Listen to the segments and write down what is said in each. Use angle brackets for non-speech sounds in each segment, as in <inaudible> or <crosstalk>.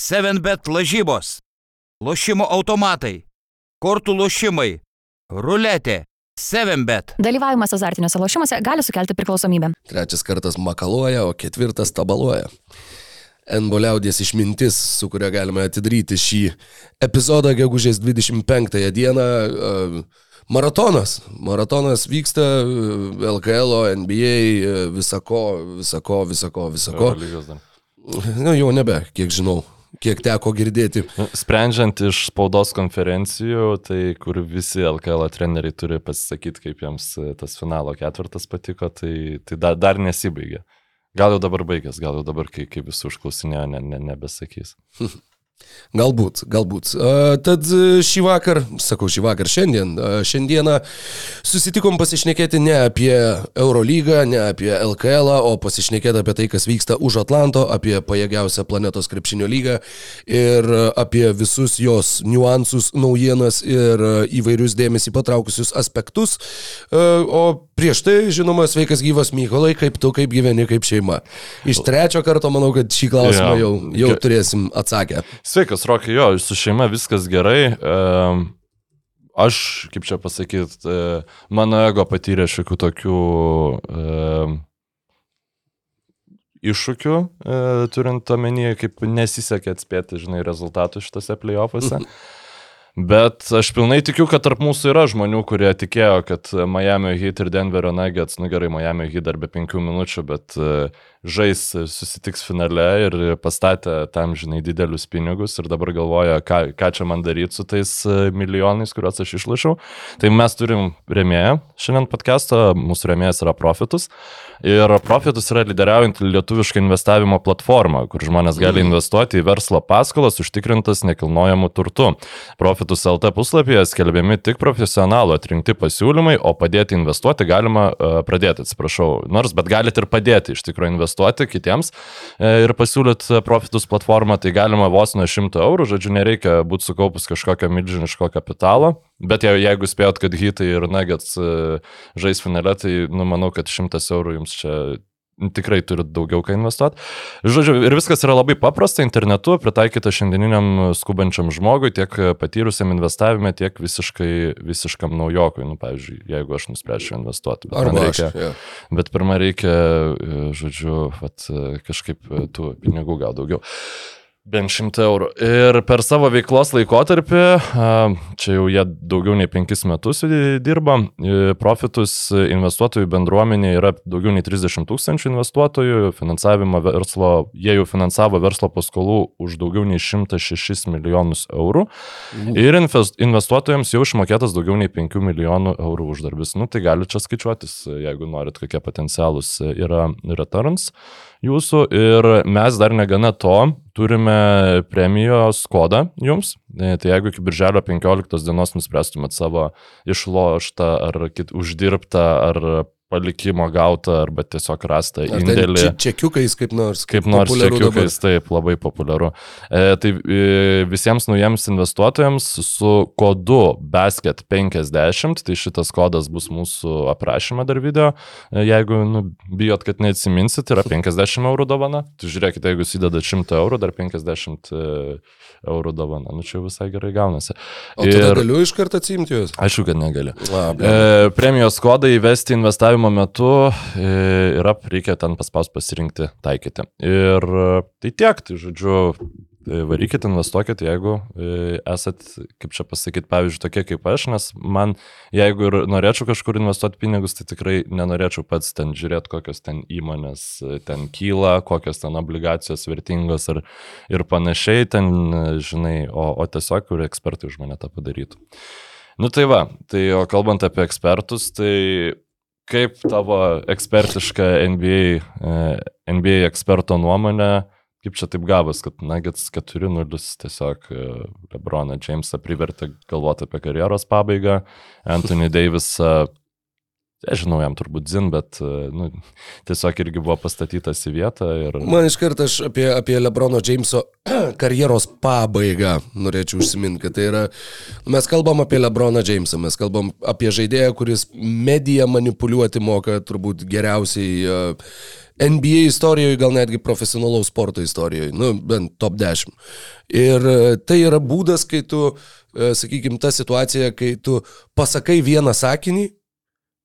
7bet lažybos, lošimo automatai, kortų lošimai, ruletė, 7bet. Dalyvavimas azartiniuose lošimuose gali sukelti priklausomybę. Trečias kartas makaluoja, o ketvirtas tabaluoja. Enbo liaudės išmintis, su kuria galime atidaryti šį epizodą gegužės 25 dieną. e, Maratonas. Maratonas vyksta e, LKL, NBA, e, visako, visako, visako, visako. Na, jau nebe, kiek žinau, kiek teko girdėti. Nu, Sprendžiant iš spaudos konferencijų, tai kur visi LKL treneriai turi pasisakyti, kaip jiems e, tas finalo ketvirtas patiko, tai, tai dar, dar nesibaigė. Gal jau dabar baigęs, gal jau dabar, kai, kai visi užklausinėjo, ne, ne, nebesakys. <laughs> Galbūt, galbūt. Tad e, šį vakar, sakau šį vakar, šiandien, šiandieną susitikom pasišnekėti ne apie Eurolygą, ne apie LKL, o pasišnekėti apie tai, kas vyksta už Atlanto, apie pajėgiausią planetos krepšinio lygą ir apie visus jos niuansus, naujienas ir a, įvairius dėmesį patraukusius aspektus. A, O prieš tai, žinoma, sveikas gyvas Mykolai, kaip tu, kaip gyveni, kaip šeima. Iš trečio karto manau, kad šį klausimą jau, jau turėsim atsakę. Sveikas, Rokai, jo, su šeima viskas gerai. Um, aš, kaip čia pasakyti, mano ego patyrė šiokių tokių um, iššūkių, e, turint omenyje, kaip nesisekė atspėti, žinai, rezultatų šitose playoffuose. <laughs> Bet aš pilnai tikiu, kad tarp mūsų yra žmonių, kurie tikėjo, kad Miami Heat ir Denverio Nuggets, nu gerai, Miami Heat dar be penkių minučių, bet e, žais, e, susitiks finale ir pastatė tam, žinai, didelius pinigus ir dabar galvoja, ką, ką čia man daryti su tais e, milijonais, kuriuos aš išlašiau. Tai mes turim remėją šiandien podcast'o, mūsų remėjas yra Profitus. Ir Profitus yra lyderiaujant lietuvišką investavimo platformą, kur žmonės gali investuoti į verslo paskolas užtikrintas nekilnojamų turtų. Profitus LT puslapyje skelbiami tik profesionalų atrinkti pasiūlymai, o padėti investuoti galima uh, pradėti, atsiprašau, nors, bet galite ir padėti iš tikrųjų investuoti kitiems e, ir pasiūlyti Profitus platformą, tai galima vos nuo 100 eurų, žodžiu, nereikia būti sukaupus kažkokio milžiniško kapitalo, bet jau, jeigu spėjot, kad hitai ir nuggets e, žais finale, tai nu, manau, kad 100 eurų jums čia tikrai turit daugiau ką investuoti. Žodžiu, ir viskas yra labai paprasta internetu, pritaikyta šiandieniniam skubančiam žmogui, tiek patyrusiam investavime, tiek visiškai, visiškam naujokui. Nu, pavyzdžiui, jeigu aš nuspręšiau investuoti. Bet, Arba aš. reikia, jo. bet pirmą reikia, e, žodžiu, vat, e, kažkaip tų pinigų gal daugiau. Bent 100 eurų. Ir per savo veiklos laikotarpį, čia jau jie daugiau nei 5 metus dirba, profitus investuotojų bendruomenė yra daugiau nei 30 tūkstančių investuotojų, finansavimo verslo, jie jau finansavo verslo paskolų už daugiau nei 106 milijonus eurų. Ir invest- investuotojams jau išmokėtas daugiau nei 5 milijonų eurų uždarbis. Nu, tai gali čia skaičiuotis, jeigu norit, kokie potencialus yra returns jūsų. Ir mes dar negana to, turime premijos kodą jums. E, Tai jeigu iki birželio 15 dienos nuspręstumėt savo išloštą ar kit, uždirbtą ar palikimo gautą arba tiesiog ten indėlį. če- čekiukais kaip nors. Kaip nors populiaru čekiukais, taip, labai populiaru. E, tai e, visiems naujiems investuotojams su kodu BASKET50, tai šitas kodas bus mūsų aprašyme dar video, e, jeigu nu, bijot, kad neatsiminsit, yra 50 eurų dovana. Tai žiūrėkite, jeigu įdedat 100 eurų, dar 50 e, eurų dovana. Nu čia visai gerai gaunasi. O tada galiu iš karto atsimti juos. Aišku, kad negali. A, ble. E, premijos kodą įvesti investavimo metu e, yra, reikia ten paspaus pasirinkti, taikyti. Ir e, tai tiek, tai žodžiu, e, varykit, investuokit, jeigu esat, kaip čia pasakyti, pavyzdžiui, tokie kaip aš, nes man, jeigu ir norėčiau kažkur investuoti pinigus, tai tikrai nenorėčiau pats ten žiūrėti, kokios ten įmonės ten kyla, kokios ten obligacijos vertingos ir, ir panašiai, ten, žinai, o, o tiesiog, kur ekspertai už mane tą padarytų. Nu tai va, tai o kalbant apie ekspertus, tai kaip tavo ekspertiška NBA, e, NBA eksperto nuomonė, kaip čia taip gavas, kad Nuggets 4-0 tiesiog e, Lebroną Jamesą privertė galvoti apie karjeros pabaigą, Anthony Davisą aš žinau, jam turbūt zin, bet e, nu, tiesiog irgi buvo pastatytas į vietą ir... Man iš karto aš apie, apie Lebrono Jameso <clears throat> karjeros pabaigą norėčiau užsiminti, kad tai yra, mes kalbam apie Lebroną Jamesą, mes kalbam apie žaidėją, kuris mediją manipuliuoti moka turbūt geriausiai uh, NBA istorijoje, gal netgi profesionalaus sporto istorijoje, nu, bent top 10. Ir uh, tai yra būdas, kai tu, sakykime, ta situacija, kai tu pasakai vieną sakinį,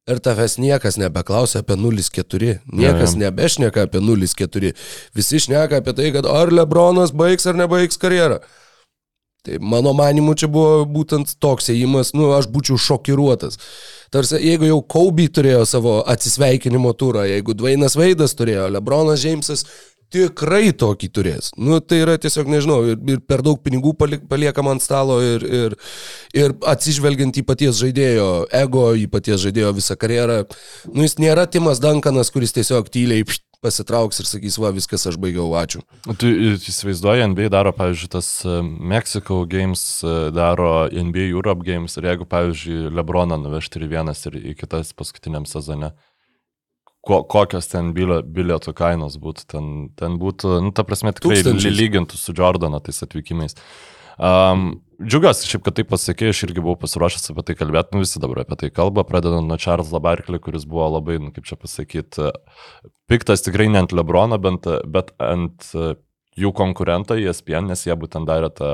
Ir tavęs niekas nebeklausia apie 0-4, niekas Ja, ja. nebešneka apie 0-4, visi šneka apie tai, kad ar Lebronas baigs ar nebaigs karjerą. Tai mano manimu čia buvo būtent toks ėjimas, nu aš būčiau šokiruotas. Tarsi, jeigu jau Kobe turėjo savo atsisveikinimo turą, jeigu Dvainas Veidas turėjo, Lebronas Džeimsas tikrai tokį turės. Nu, tai yra tiesiog, nežinau, ir, ir per daug pinigų paliekama ant stalo ir, ir, ir atsižvelgiant į paties žaidėjo ego, į paties žaidėjo visą karjerą. Nu, jis nėra Timas Dankanas, kuris tiesiog tyliai pšt, pasitrauks ir sakys, va, viskas, aš baigiau, ačiū. Tu įsivaizduoji, NBA daro, pavyzdžiui, tas e, Mexico Games, e, daro NBA Europe Games ir jeigu, pavyzdžiui, Lebroną nuvežti ir vienas ir į kitas paskutiniam sezone, ko, kokios ten bilietų kainos būtų, ten, ten būtų, nu, ta prasme, tikrai Tūkstančiais. ly- lygintų su Jordano tais atvykimais. Um, Džiugiuosi, šiaip, kad tai pasakė, aš irgi buvau pasiruošęs apie tai kalbėti, nu visi dabar apie tai kalba, pradedant nuo Charles'o Barkley, kuris buvo labai, nu, kaip čia pasakyti, piktas tikrai ne ant Lebrono, bet, bet ant jų konkurento ESPN, nes jie būtent darė tą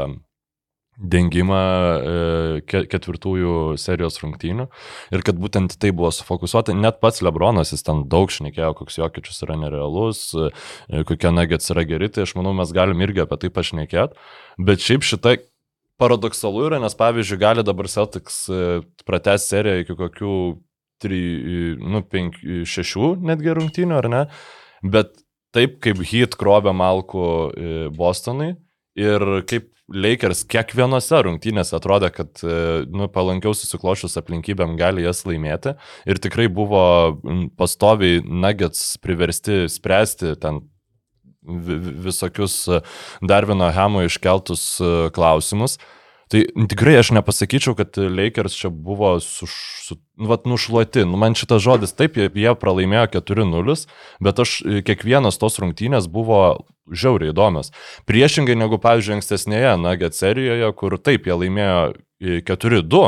dengimą e, ke- ketvirtųjų serijos rungtynių ir kad būtent tai buvo sufokusuota, net pats Lebronas, jis ten daug šnekėjo, koks jokičius yra nerealus, e, kokie nagets yra geri, tai aš manau, mes galim irgi apie tai pašnekėti, bet šiaip šitą paradoksalu yra, nes pavyzdžiui, gali dabar Celtics pratęs seriją iki kokių 3, nu, 5, 6 netgi rungtynių, ar ne? Bet taip kaip Heat krovė Malku e, Bostonui ir kaip Lakers kiekvienose rungtynėse atrodė, kad e, nu, palankiau susiklošius aplinkybėm gali jas laimėti. Ir tikrai buvo pastoviai Nuggets priversti spręsti ten vi- vi- visokius e, Darvino Hemo iškeltus e, klausimus. Tai tikrai aš nepasakyčiau, kad Lakers čia buvo su, su, nu, vat, nušluoti. Nu, man šitas žodis, taip, jie, jie pralaimėjo 4-0, bet aš e, kiekvienas tos rungtynės buvo žiauriai įdomios. Priešingai negu, pavyzdžiui, ankstesnėje Nugget serijoje, kur taip, jie laimėjo e, 4-2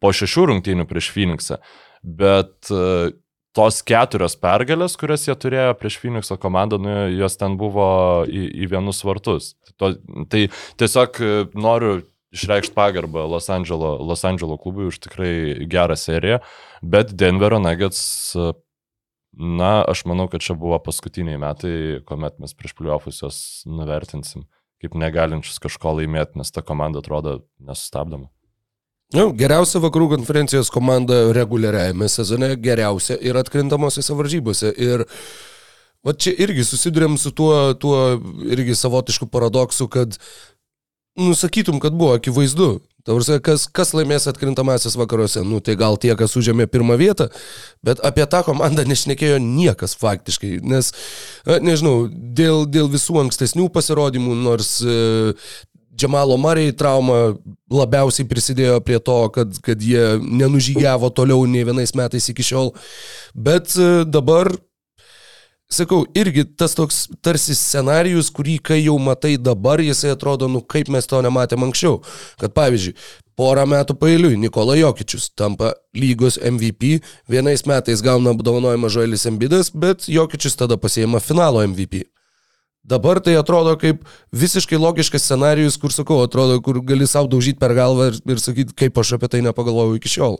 po šešių rungtynių prieš Phoenixą, bet e, tos keturios pergalės, kurias jie turėjo prieš Phoenixo komandą, nu, jos ten buvo į, į vienus vartus. To, tai tiesiog e, noriu išreikšti pagarbą Los Andželo, Los Andželo klubui už tikrai gerą seriją, bet Denverio Nuggets, na, aš manau, kad čia buvo paskutiniai metai, kuomet mes prieš pliuofus juos nuvertinsim kaip negalinčius kažko laimėti, nes ta komanda atrodo nesustabdoma. Nu, geriausia vakarų konferencijos komanda reguliariajame sezone, geriausia ir atkrintamosiose varžybose. Ir va čia irgi susidurėm su tuo, tuo irgi savotišku paradoksu, kad nusakytum, kad buvo akivaizdu. Tavrasi, kas, kas laimės atkrintamasis vakaruose? Nu, tai gal tie, kas užėmė pirmą vietą, bet apie tą komandą nešnekėjo niekas faktiškai, nes, nežinau, dėl, dėl visų ankstesnių pasirodymų, nors e, Džamalo Marai trauma labiausiai prisidėjo prie to, kad, kad jie nenužygiavo toliau nei vienais metais iki šiol. Bet e, dabar, sakau, irgi tas toks tarsi scenarius, kurį kai jau matai dabar, jisai atrodo, nu kaip mes to nematėm anksčiau. Kad pavyzdžiui, porą metų pailiui Nikola Jokičius tampa lygos MVP, vienais metais gauna apdovanojimą Žoelis Embidas, bet Jokičius tada pasiema finalo MVP. Dabar tai atrodo kaip visiškai logiškas scenarius, kur sakau, atrodo, kur gali savo daužyti per galvą ir, ir sakyti, kaip aš apie tai nepagalvojau iki šiol.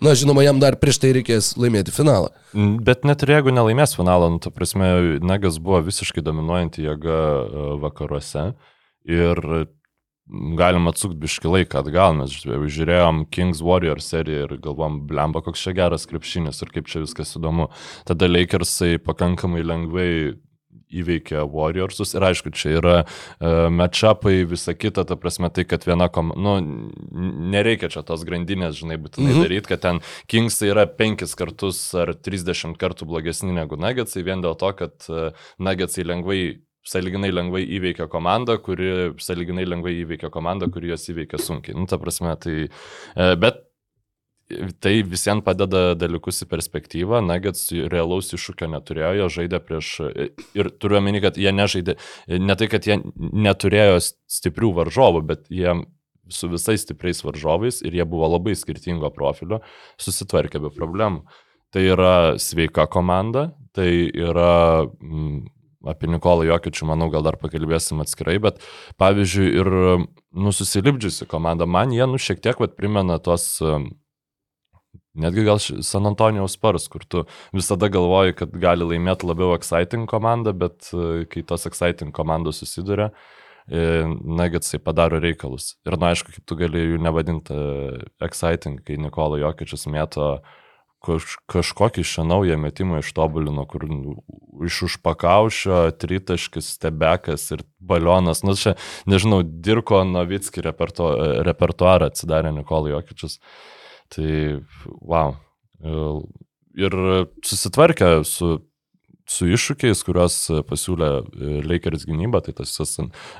Na, žinoma, jam dar prieš tai reikės laimėti finalą. Mm, Bet net ir jeigu nelaimės finalą, nu, ta prasme, Negas buvo visiškai dominuojanti jėga e, vakaruose ir galim atsukti biški laiką atgal, mes ži- žiūrėjom Kings Warrior seriją ir galvom, blemba, koks čia geras krepšinis ir kaip čia viskas įdomu. Tada Lakersai pakankamai lengvai įveikė Warriorsus ir aišku, čia yra uh, matchupai, visa kita, ta prasme tai, kad viena komanda, nu, nereikia čia tos grandinės, žinai, būtinai Mhm. mhm. daryti, kad ten Kingsai yra penkis kartus ar 30 kartų blogesni negu Nuggetsai, vien dėl to, kad uh, Nuggetsai lengvai saliginai lengvai įveikia komandą, kuri saliginai lengvai įveikia komandą, kuri juos įveikia sunkiai. Nu, ta prasme, tai, e, bet tai visiems padeda dalykus į perspektyvą. Nuggets realaus iššūkio neturėjo, jie žaidė prieš... Ir turiu omeny, kad jie nežaidė, ne tai, kad jie neturėjo stiprių varžovų, bet jie su visais stipriais varžovais ir jie buvo labai skirtingo profilio, susitvarkė be problemų. Tai yra sveika komanda, tai yra... Mm, apie Nikolą Jokičių, manau, gal dar pakalbėsim atskirai, bet pavyzdžiui, ir nususilipdžiusi komanda, man jie, nu, šiek tiek vat, primena tos Netgi gal San Antonijaus Spurs, kur tu visada galvoji, kad gali laimėti labiau exciting komanda, bet e, kai tos exciting komandos susiduria, e, Nuggetsai padaro reikalus. Ir na, aišku, kaip tu gali jų nevadinti e, exciting, kai Nikola Jokičius mėto kaž, kažkokį šią naują metimą ištobulino, kur iš užpakaušio tritaškis, stebekas ir balionas. Nu, čia, nežinau, Dirko Novitski repertu, repertuarą atsidarė Nikola Jokičius. Tai, wow. Ir susitvarkė su, su iššūkiais, kuriuos pasiūlė Lakers gynyba, tai tas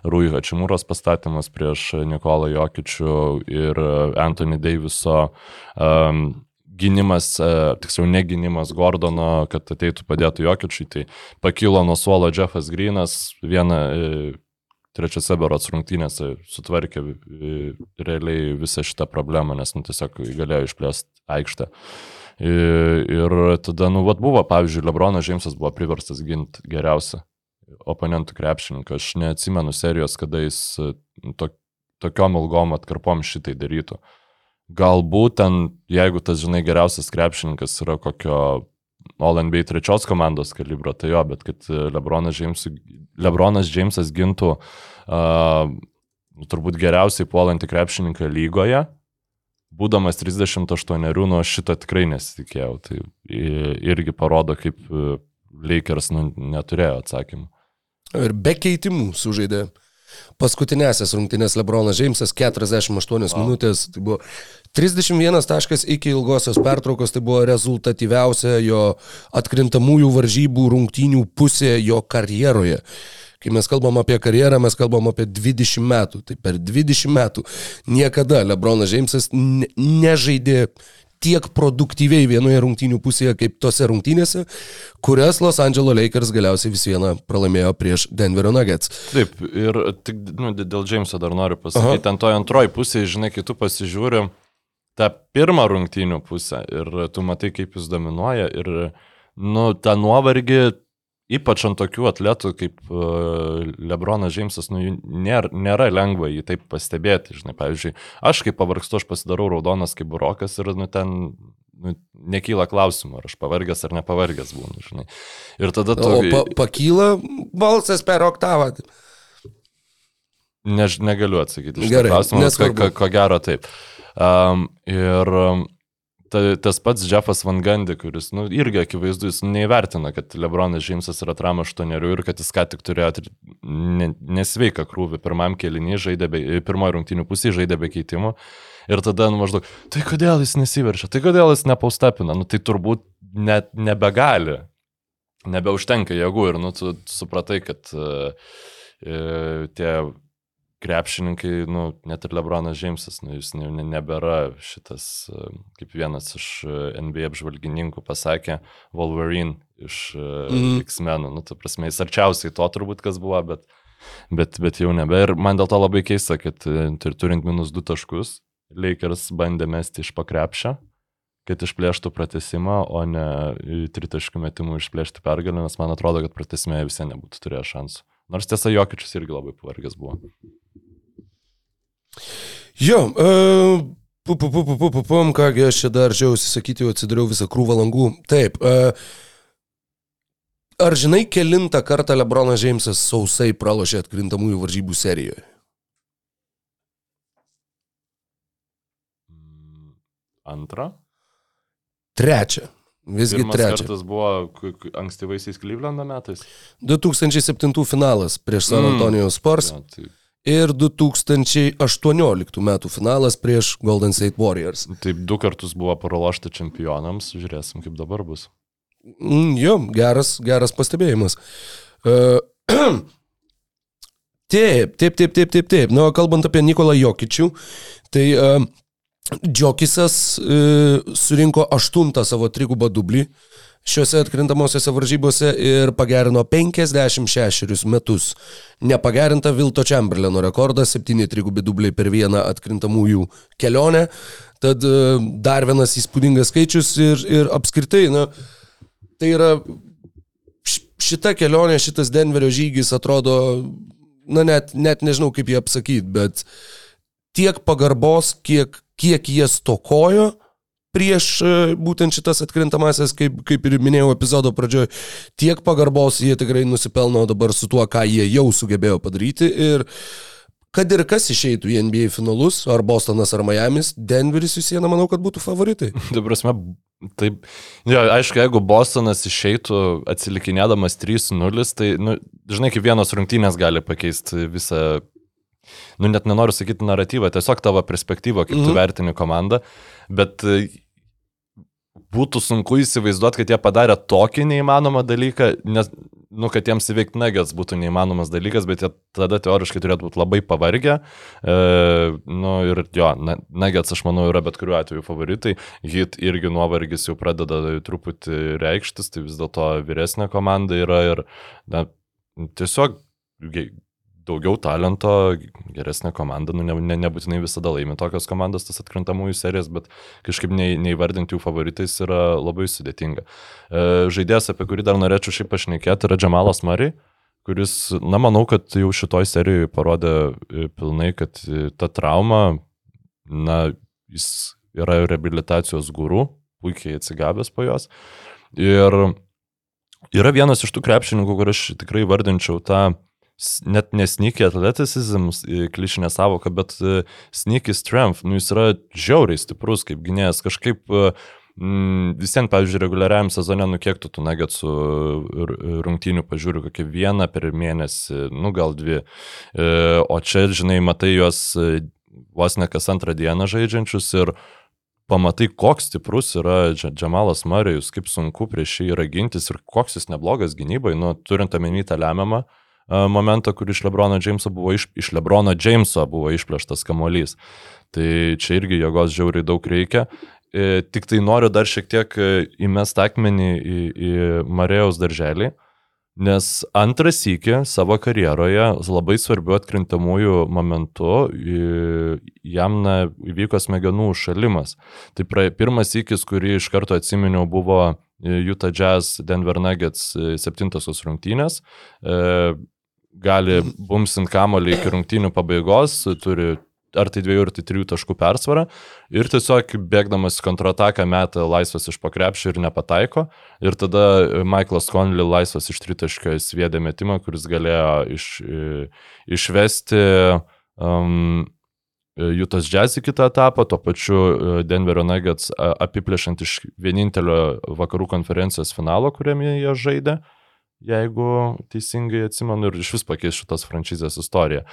Rui Hačimūros pastatymas prieš Nikolą Jokičių ir Anthony Daviso um, gynimas, tiksliau neginimas Gordono, kad ateitų padėtų Jokičiui, tai pakilo nuo suolo Jeffas Greenas, vieną trečiose berots rungtynėse sutvarkė realiai visą šitą problemą, nes nu, tiesiog galėjo išplėsti aikštę. Ir tada, nu, vat buvo, pavyzdžiui, Lebronas Džeimsas buvo priverstas ginti geriausią oponentų krepšininką. Aš neatsimenu serijos, kada jis to, tokiom ilgom atkarpom šitai darytų. Galbūt ten, jeigu tas, žinai, geriausias krepšininkas yra kokio All NBA trečios komandos kalibro, tai jo, bet kad Lebronas, Džeimsas, Lebronas Džeimsas gintų uh, turbūt geriausiai puolantį krepšininką lygoje, būdamas 38, nuo šito tikrai nesitikėjau. Tai irgi parodo, kaip Lakers nu, neturėjo atsakymų. Ir be keitimų sužaidė paskutinėsias rungtynės Lebronas Džeimsas 48 wow. minutės, tai buvo 31 taškas iki ilgosios pertraukos, tai buvo rezultatyviausia jo atkrintamųjų varžybų rungtynių pusė jo karjeroje. Kai mes kalbam apie karjerą, mes kalbam apie 20 metų. Tai per 20 metų niekada Lebronas Džeimsas nežaidė tiek produktyviai vienoje rungtynių pusėje kaip tose rungtynėse, kurias Los Angeles Lakers galiausiai vis vieną pralaimėjo prieš Denverio Nuggets. Taip, ir tik nu, dėl Jameso dar noriu pasakyti, ant toje antroji pusėje, žinai, kai tu pasižiūri tą pirmą rungtynių pusę ir tu matai, kaip jis dominuoja ir, nu, tą nuovargį ypač ant tokių atletų kaip uh, Lebronas Džeimsas, nu, nėra, nėra lengva jį taip pastebėti. Žinai, pavyzdžiui, aš kaip pavargstu, aš pasidarau raudonas kaip burokas ir nu, ten nu, nekyla klausimų, ar aš pavargęs ar nepavargęs būnu. Žinai. Ir tada tu... O pa, pakyla balsas per oktavą. Ne, negaliu atsakyti iš klausimą, ko, ko, ko gero taip. Um, ir um, ta, tas pats Jeffas Van Gundy, kuris, nu, irgi akivaizdu, jis neįvertina, kad Lebronas Džeimsas yra trama 8 ir kad jis ką tik turėjo ne, nesveiką krūvį. Pirmam kelinį, pirmojo rungtinių pusėje žaidė be keitimų. Ir tada, nu, maždaug, tai kodėl jis nesiverčia, tai kodėl jis nepaustapina, nu, tai turbūt net nebegali, nebeužtenka jėgų ir, nu, tu, tu supratai, kad uh, tie krepšininkai, nu, net ir Lebronas Džeimsas, nu, jis ne, ne, nebėra šitas, e, kaip vienas iš e, NBA apžvalgininkų pasakė, Wolverine iš mm. X-Menų. Nu, ta prasme, jis arčiausiai to turbūt kas buvo, bet, bet, bet jau nebe. Ir man dėl to labai keista, kad turint minus du taškus, Lakers bandė mesti iš pakrepšio kad išplėštų pratesimą, o ne tritaškių metimų išplėšti pergalę, nes man atrodo, kad pratesime visi nebūtų turėję šansų. Nors tiesa, Jokičius irgi labai pavargęs buvo. Jo, uh, pu, pu, pu, pu, pu, kągi aš čia dar žiausi sakyti, jau atsidariau visą krūvą langų. Taip. Uh, ar žinai, kelintą kartą Lebronas Džeimsas sausai pralošė atkrintamųjų varžybų serijoje? Antrą? Trečią. Visgi Pirmas trečią. Tas buvo ankstyvaisiais Klyvlendo metais. 2007 finalas prieš San Antonijos Spurs. Ja, tai ir 2018 metų finalas prieš Golden State Warriors. Taip, du kartus buvo pralošta čempionams, žiūrėsim, kaip dabar bus. Mm, jo, geras, geras pastebėjimas. Uh, <clears throat> taip, taip, taip, taip, taip, taip. Nu, kalbant apie Nikolą Jokičių, tai uh, Džiokisas e, surinko aštuntą savo trigubą dublį šiuose atkrintamosiose varžybose ir pagerino 56 metus. Nepagerinta Vilto Chamberlaino rekordas - 7 trigubi dubliai per vieną atkrintamųjų kelionę. Tad e, dar vienas įspūdingas skaičius ir, ir apskritai, na, tai yra šita kelionė, šitas Denverio žygis atrodo, na net, net nežinau kaip jį apsakyti, bet tiek pagarbos, kiek, kiek jie stokojo prieš e, būtent šitas atkrintamasis, kaip, kaip ir minėjau epizodo pradžioje, tiek pagarbos jie tikrai nusipelno dabar su tuo, ką jie jau sugebėjo padaryti. Ir kad ir kas išeitų į NBA finalus, ar Bostonas, ar Miamis, Denveris vis viena manau, kad būtų favoritai. <laughs> Tai prasme, taip. Jo, aišku, jeigu Bostonas išeitų atsilikinėdamas 3-0, tai, nu, žinai, kaip vienos rungtynės gali pakeisti visą, nu, net nenoriu sakyti naratyvą, tiesiog tavo perspektyvą, kaip mm -hmm. tu vertini komandą, bet e, būtų sunku įsivaizduoti, kad jie padarė tokį neįmanomą dalyką, nes, nu, kad jiems įveikti Nuggets būtų neįmanomas dalykas, bet jie tada teoriškai turėtų būti labai pavargę. E, nu, ir jo, Nuggets, aš manau, yra bet kuriuo atveju favoritai. Hit irgi nuovargis jau pradeda truputį reikštis, tai vis dėlto vyresnė komanda yra ir na, tiesiog daugiau talento, geresnė komanda, nu, ne, ne, nebūtinai visada laimi tokios komandos tas atkrintamųjų serijas, bet kažkaip nei, neįvardinti jų favoritais yra labai sudėtinga. E, žaidėjas, apie kurį dar norėčiau šiaip pašnekėti, yra Džemalas Mari, kuris, na, manau, kad jau šitoj serijoje parodė e, pilnai, kad e, ta trauma, na, jis yra rehabilitacijos guru, puikiai atsigavęs po jos. Ir yra vienas iš tų krepšininkų, kur aš tikrai vardinčiau tą s- net nesneaky atleticizm, e, klišinė savoka, bet e, sneaky strength, nu jis yra žiauriai stiprus kaip gynėjas, kažkaip e, mm, visiems, pavyzdžiui, reguliariam sezone, nu kiek tu tų nagetsų rungtynių pažiūriu, kokį vieną per mėnesį, nu gal dvi, o čia, žinai, matai juos vos ne kas antrą dieną žaidžiančius ir pamatai, koks stiprus yra Dž- Džamalas Marijus, kaip sunku prieš jį yra gintis ir koks jis neblogas gynybai, nu, turint omeny tą lemiamą e, momentą, kur iš Lebrono Jameso buvo, iš, iš Lebrono Jameso buvo išplėštas kamuolys. Tai čia irgi jėgos žiauriai daug reikia. E, Tik tai noriu dar šiek tiek e, įmest akmenį į, į Marėjaus darželį, nes antras iki savo karjeroje labai svarbiu atkrintamųjų momentu jam na, įvyko smegenų užšalimas. Tai pra, pirmas įkis, kurį iš karto atsiminiau, buvo e, Utah Jazz Denver Nuggets e, septintosios rungtynės. Gali bumsint kamolį iki rungtynių pabaigos, turi ar tai dviejų, ar tai trijų taškų persvarą ir tiesiog bėgdamas kontrataką metą laisvas iš pakrepšio ir nepataiko. Ir tada Michaelas Conley laisvas iš tritaškio sviedė metimą, kuris galėjo iš, išvesti um, Jutas Jazz į kitą etapą, tuo pačiu e, Denverio Nuggets apiplėšant iš vienintelio vakarų konferencijos finalo, kuriame jie žaidė, jeigu teisingai atsimenu, ir iš vis pakeis šitos franšizės istoriją.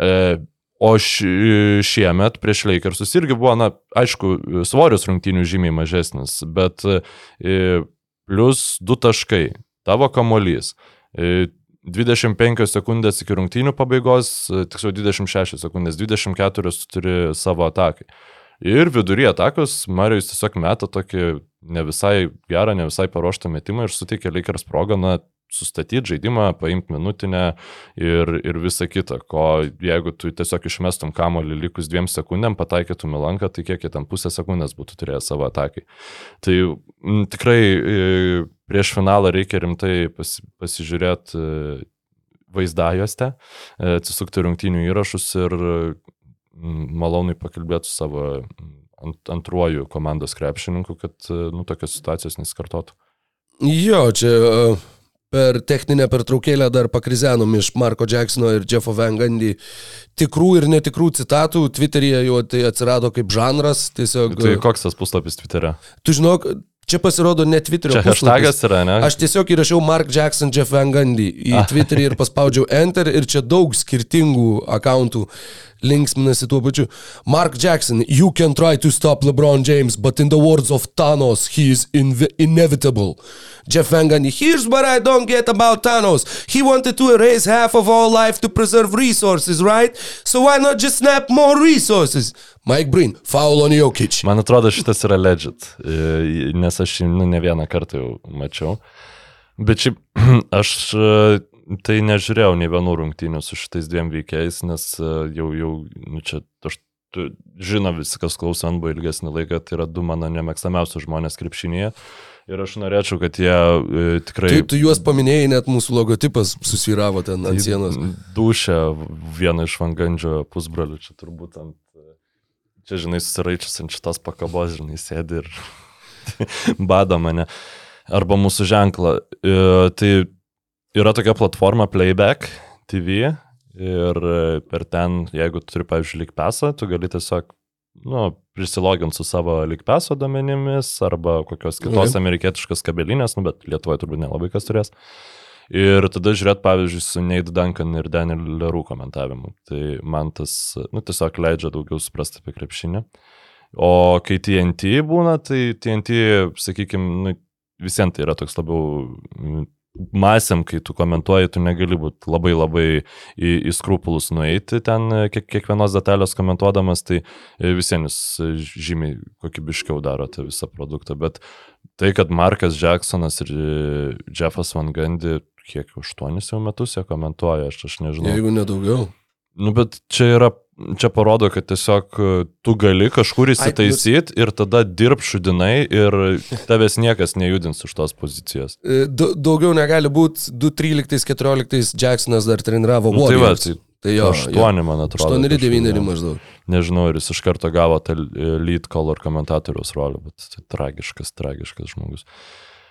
E, O ši, šiemet prieš Lakersus irgi buvo, na, aišku, svorius rungtynių žymiai mažesnis, bet e, plus 2 taškai, tavo kamolys, e, 25 sekundės iki rungtynių pabaigos, e, tiksliau 26 sekundės, 24 tu turi savo atakai. Ir vidury atakos Marijus tiesiog meta tokį ne visai gerą, ne visai paruoštą metimą ir suteikia Lakers progą, na, sustatyti žaidimą, paimti minutinę ir, ir visa kita. Ko jeigu tu tiesiog išmestum kamolį likus dviem sekundėm, pataikytum į lanką, tai kiek jie ten pusę sekundės būtų turėję savo atakai. Tai m, tikrai e, prieš finalą reikia rimtai pasi, pasižiūrėti e, vaizdajuose, atsisukti rungtynių įrašus ir maloniai pakalbėti su savo ant, antruoju komandos krepšininku, kad e, nu, tokios situacijos nesikartotų. Jo, čia e, per techninę pertraukėlę dar pakrizenom iš Marko Jacksono ir Jeffo Van Gundy tikrų ir netikrų citatų. Twitter'yje jau tai atsirado kaip žanras. Tiesiog, Tai koks tas puslapis Twitter'e? tu žinok, čia pasirodo ne Twitter'io Čia hashtagas yra, ne? Aš tiesiog įrašiau Mark Jackson, Jeff Van Gundy į Twitterį ir paspaudžiau Enter ir čia daug skirtingų akauntų linksminasi tuo pačiu. Mark Jackson, you can try to stop LeBron James, but in the words of Thanos, he is inv- inevitable. Jeff Van Gundy, here's what I don't get about Thanos. He wanted to erase half of our life to preserve resources, right? So why not just snap more resources? Mike Breen, foul on Jokic. Man atrodo, šitas yra legit, e, nes aš jį nu, ne vieną kartą jau mačiau. Bet šiaip <clears throat> aš e, tai nežiūrėjau nei vienų rungtynių su šitais dviem veikėjais, nes e, jau, jau, nu čia, aš žino visi, kas klauso NBA ilgesnį laiką, tai yra du mano nemėgstamiausi žmonės krepšinėje. Ir aš norėčiau, kad jie e, tikrai... Taip, tu juos paminėjai, net mūsų logotipas susiravo ten ant sienos. Dušę vieną iš vangandžio pusbrolių, čia turbūt ant... Čia, žinai, susiraičius ant šitos pakabos, žinai, sėdi ir <laughs> bado mane. Arba mūsų ženklą. E, tai yra tokia platforma Playback TV ir per ten, jeigu tu turi, pavyzdžiui, lik pesą, tu gali tiesiog nu, prisiloginti su savo likpeso domenimis arba kokios kitos Mhm. amerikietiškos kabelinės, nu, bet Lietuvoje turbūt nelabai kas turės. Ir tada žiūrėt, pavyzdžiui, su Nate Duncan ir Daniel Leroux komentavimu. Tai man tas, nu, tiesiog leidžia daugiau suprasti apie krepšinį. O kai TNT būna, tai TNT, sakykime, nu, visiems tai yra toks labiau masėm, kai tu komentuoji, tu negali būti labai labai į, į skrupulus nueiti ten e, kiek, kiekvienos detalės komentuodamas, tai e, visiems žymiai kokybiškiau daro tą visą produktą. Bet tai, kad Markas Jacksonas ir e, Jeffas Van Gundy kiek aštuonis jau metus jie komentuoja, aš, aš nežinau. Jeigu nedaugiau. Nu, bet čia yra, čia parodo, kad tiesiog e, tu gali kažkur nu- įsitaisyti ir tada dirb šudinai ir tavęs niekas nejudins iš tos pozicijos. E, da- Daugiau negali būti 2-13-14 Jacksonas dar treniravo Nu, tai va, Warriors. tai Tai jo, aštuoni, man atrodo. 8-9 kažkur, jo. maždaug. Nežinau, ir jis iš karto gavo tą e, lead color komentatoriaus rolę, bet tai tragiškas, tragiškas žmogus.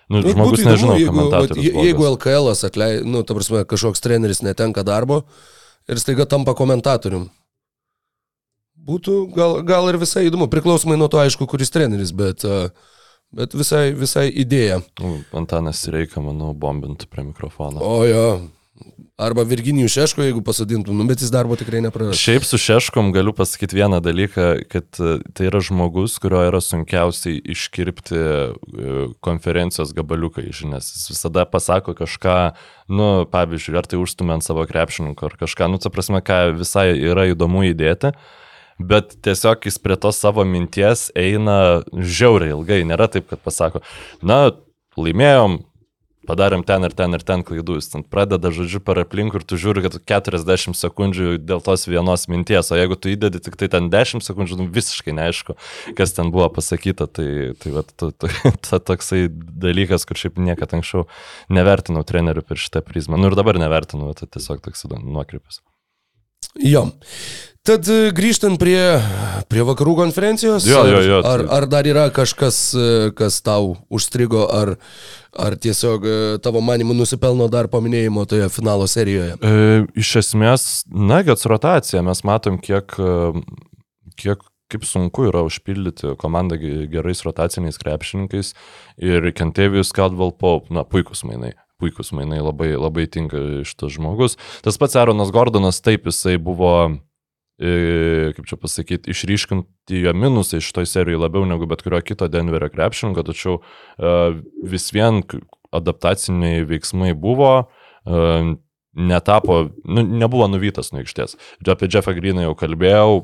Nu, Nu, žmogus būtų nežinau, įdomu, jeigu, vat, jeigu. LKL atleidžia, nu, ta prasme, kažkoks treneris netenka darbo ir staiga tampa komentatorium. Būtų gal, gal ir visai įdomu, priklausomai nuo to, aišku, kuris treneris, bet, uh, bet visai, visai idėja. Nu, Antanas reikia, manau, bombinti prie mikrofono. O jo, arba Virginijų Šeško, jeigu pasodintum, nu, bet jis darbo tikrai nepraras. Šiaip su Šeškom galiu pasakyti vieną dalyką, kad e, tai yra žmogus, kurio yra sunkiausiai iškirpti e, konferencijos gabaliukai, žinės. Jis visada pasako kažką, nu, pavyzdžiui, ar tai užstumė ant savo krepšininkų, ar kažką, nu, ta prasme, ką visai yra įdomu įdėti. Bet tiesiog jis prie tos savo minties eina žiauriai ilgai. Nėra taip, kad pasako, na, laimėjom, padarėm ten ir ten ir ten klaidų. Jis ten pradeda žodžiu per aplink ir tu žiūri, kad 40 sekundžių dėl tos vienos minties, o jeigu tu įdedi tik tai ten 10 sekundžių, nu, visiškai neaišku, kas ten buvo pasakyta. Tai, tai va, tu, tu, <laughs> ta toksai dalykas, kur šiaip niekada anksčiau nevertinau trenerių per šitą prizmą. Nu ir dabar nevertinu, tai tiesiog toks nuokrypis. Jo. Tad e, grįžtant prie, prie vakarų konferencijos, Jo, jo, jo, ar, tai- ar dar yra kažkas, e, kas tau užstrigo, ar, ar tiesiog e, tavo manimų nusipelno dar paminėjimo toje finalo serijoje? E, iš esmės, Nuggets rotacija, mes matom, kiek, kiek kaip sunku yra užpildyti komandą ge- gerais rotaciniais krepšininkais ir Kentavijus Caldwell Pope, na, puikus mainai. Puikus mainai, labai, labai tinka šitas žmogus. Tas pats Aaronas Gordonas, taip, jisai buvo, e, kaip čia pasakyti, išryškinti jo minusai šitoj serijoje labiau negu bet kurio kito Denverio krepšininko, tačiau e, vis vien adaptaciniai veiksmai buvo, e, netapo, nu, nebuvo nuvytas nuo aikštės. Apie Jeffą Greeną jau kalbėjau,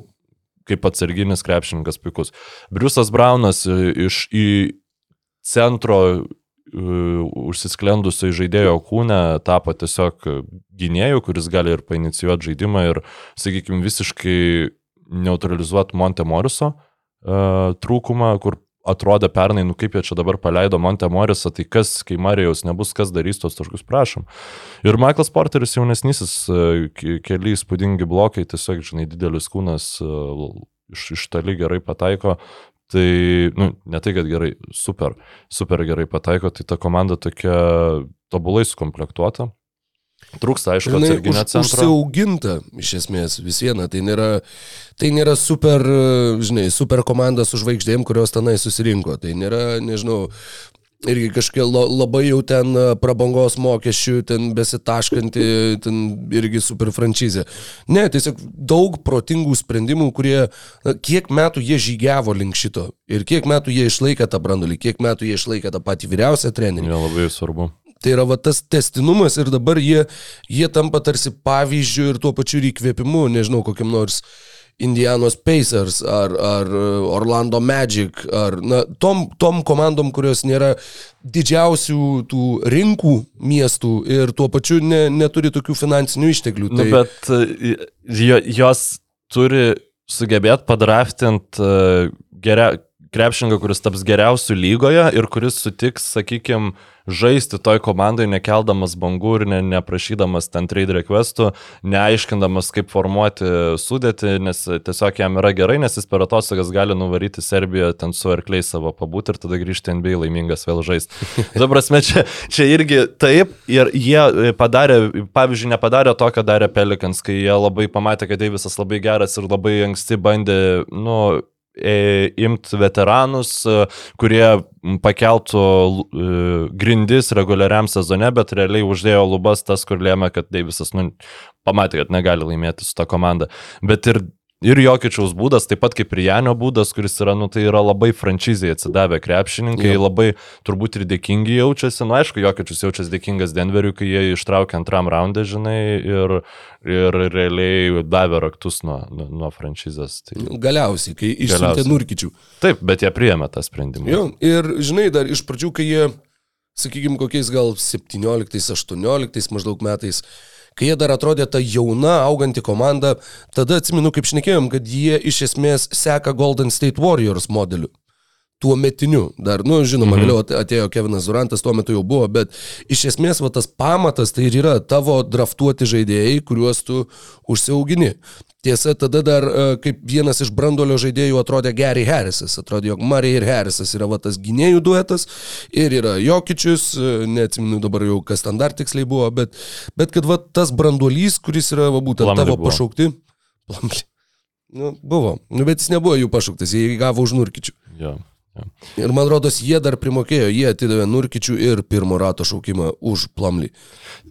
kaip atsarginis krepšininkas puikus. Briusas Braunas iš į centro užsisklendusio žaidėjo kūne tapo tiesiog gynėjų, kuris gali ir painicijuoti žaidimą ir, sakykime, visiškai neutralizuoti Monte Moriso uh, trūkumą, kur atrodė pernai, nu kaip jie čia dabar paleido Monte Morisą, tai kas, kai Marijaus nebus, kas darys tos taškus, prašom. Ir Michaelas Porteris jaunesnysis, e, ke- keli įspūdingi blokai, tiesiog, žinai, didelis kūnas e, iš, iš toli gerai pataiko. Tai, nu, ne tai, kad gerai, super, super gerai pataiko, tai ta komanda tokia tobulai sukomplektuota. Trūksta, aišku, Žinai, atsarginio už, centro. užsiauginta iš esmės vis viena. Tai nėra, tai nėra super, žinai, super komanda su žvaigždėm, kurios tenai susirinko. Tai nėra, nežinau, irgi kažkokia la- labai jau ten e, prabangos mokesčių, ten besitaškanti, ten irgi super franšizė. Ne, tiesiog daug protingų sprendimų, kurie, na, kiek metų jie žygiavo link šito ir kiek metų jie išlaikė tą brandolį, kiek metų jie išlaikė tą patį vyriausią trenerį. Jo, labai svarbu. Tai yra va, tas testinumas ir dabar jie, jie tampa tarsi pavyzdžių ir tuo pačiu ir įkvėpimu, nežinau, kokiam nors Indianos Pacers ar, ar Orlando Magic, ar na, tom, tom komandom, kurios nėra didžiausių tų rinkų miestų ir tuo pačiu ne, neturi tokių finansinių išteklių. Tai... Nu, bet e, jo, jos turi sugebėti padraftint e, geria, krepšinką, kuris taps geriausių lygoje ir kuris sutiks, sakykime, žaisti toj komandai, nekeldamas bangų ir ne, neprašydamas ten trade requestų, neaiškindamas, kaip formuoti sudėti, nes tiesiog jam yra gerai, nes jis per atostogas gali nuvaryti Serbiją ten su arkliai savo pabūti ir tada grįžti NBA laimingas vėl žaisti. Dabar <laughs> prasme, čia, čia irgi taip ir jie padarė, pavyzdžiui, nepadarė to, ką darė Pelikans, kai jie labai pamatė, kad Deivisas labai geras ir labai anksti bandė, nu, imti veteranus, e, kurie pakeltų e, grindis reguliariam sezone, bet realiai uždėjo lubas tas, kur lėmė, kad Deivisas nu, pamatė, kad negali laimėti su ta komanda. Bet ir Ir Jokičiaus būdas, taip pat kaip ir Janio būdas, kuris yra, nu tai yra labai franšizai atsidavę krepšininkai, jau. labai turbūt ir dėkingi jaučiasi. Na, nu, aišku, Jokičius jaučiasi dėkingas Denveriui, kai jie ištraukė antram raundą, žinai, ir, ir realiai davė raktus nuo, nuo, franšizės. Tai... Galiausiai, kai išsiuntė Nurkičių. Taip, bet jie priėmė tą sprendimą. Jo, ir žinai, dar iš pradžių, kai jie, sakykime, kokiais gal 17-18 maždaug metais, kai jie dar atrodė ta jauna, auganti komanda, tada atsimenu, kaip šnekėjom, kad jie iš esmės seka Golden State Warriors modeliu tuo metiniu. Dar, nu, žinoma, mhm. vėliau atėjo Kevinas Durantas, tuo metu jau buvo, bet iš esmės va, tas pamatas tai ir yra tavo draftuoti žaidėjai, kuriuos tu užsiaugini. Tiesa, tada dar e, kaip vienas iš brandolio žaidėjų atrodė Gary Harrisas. Atrodė, jog Murray ir Harrisas yra va, tas gynėjų duetas ir yra Jokičius, e, neatsiminu dabar jau, kas ten dar tiksliai buvo, bet, bet kad va, tas branduolys, kuris yra va, būtent Plamli tavo buvo. pašaukti. Plamli. Nu, buvo, nu, bet jis nebuvo jų pašauktas, jie gavo už nurkičių. Ja. Ir man rodos, jie dar primokėjo, jie atidavė Nurkičių ir pirmo rato šaukimą už Plamlį.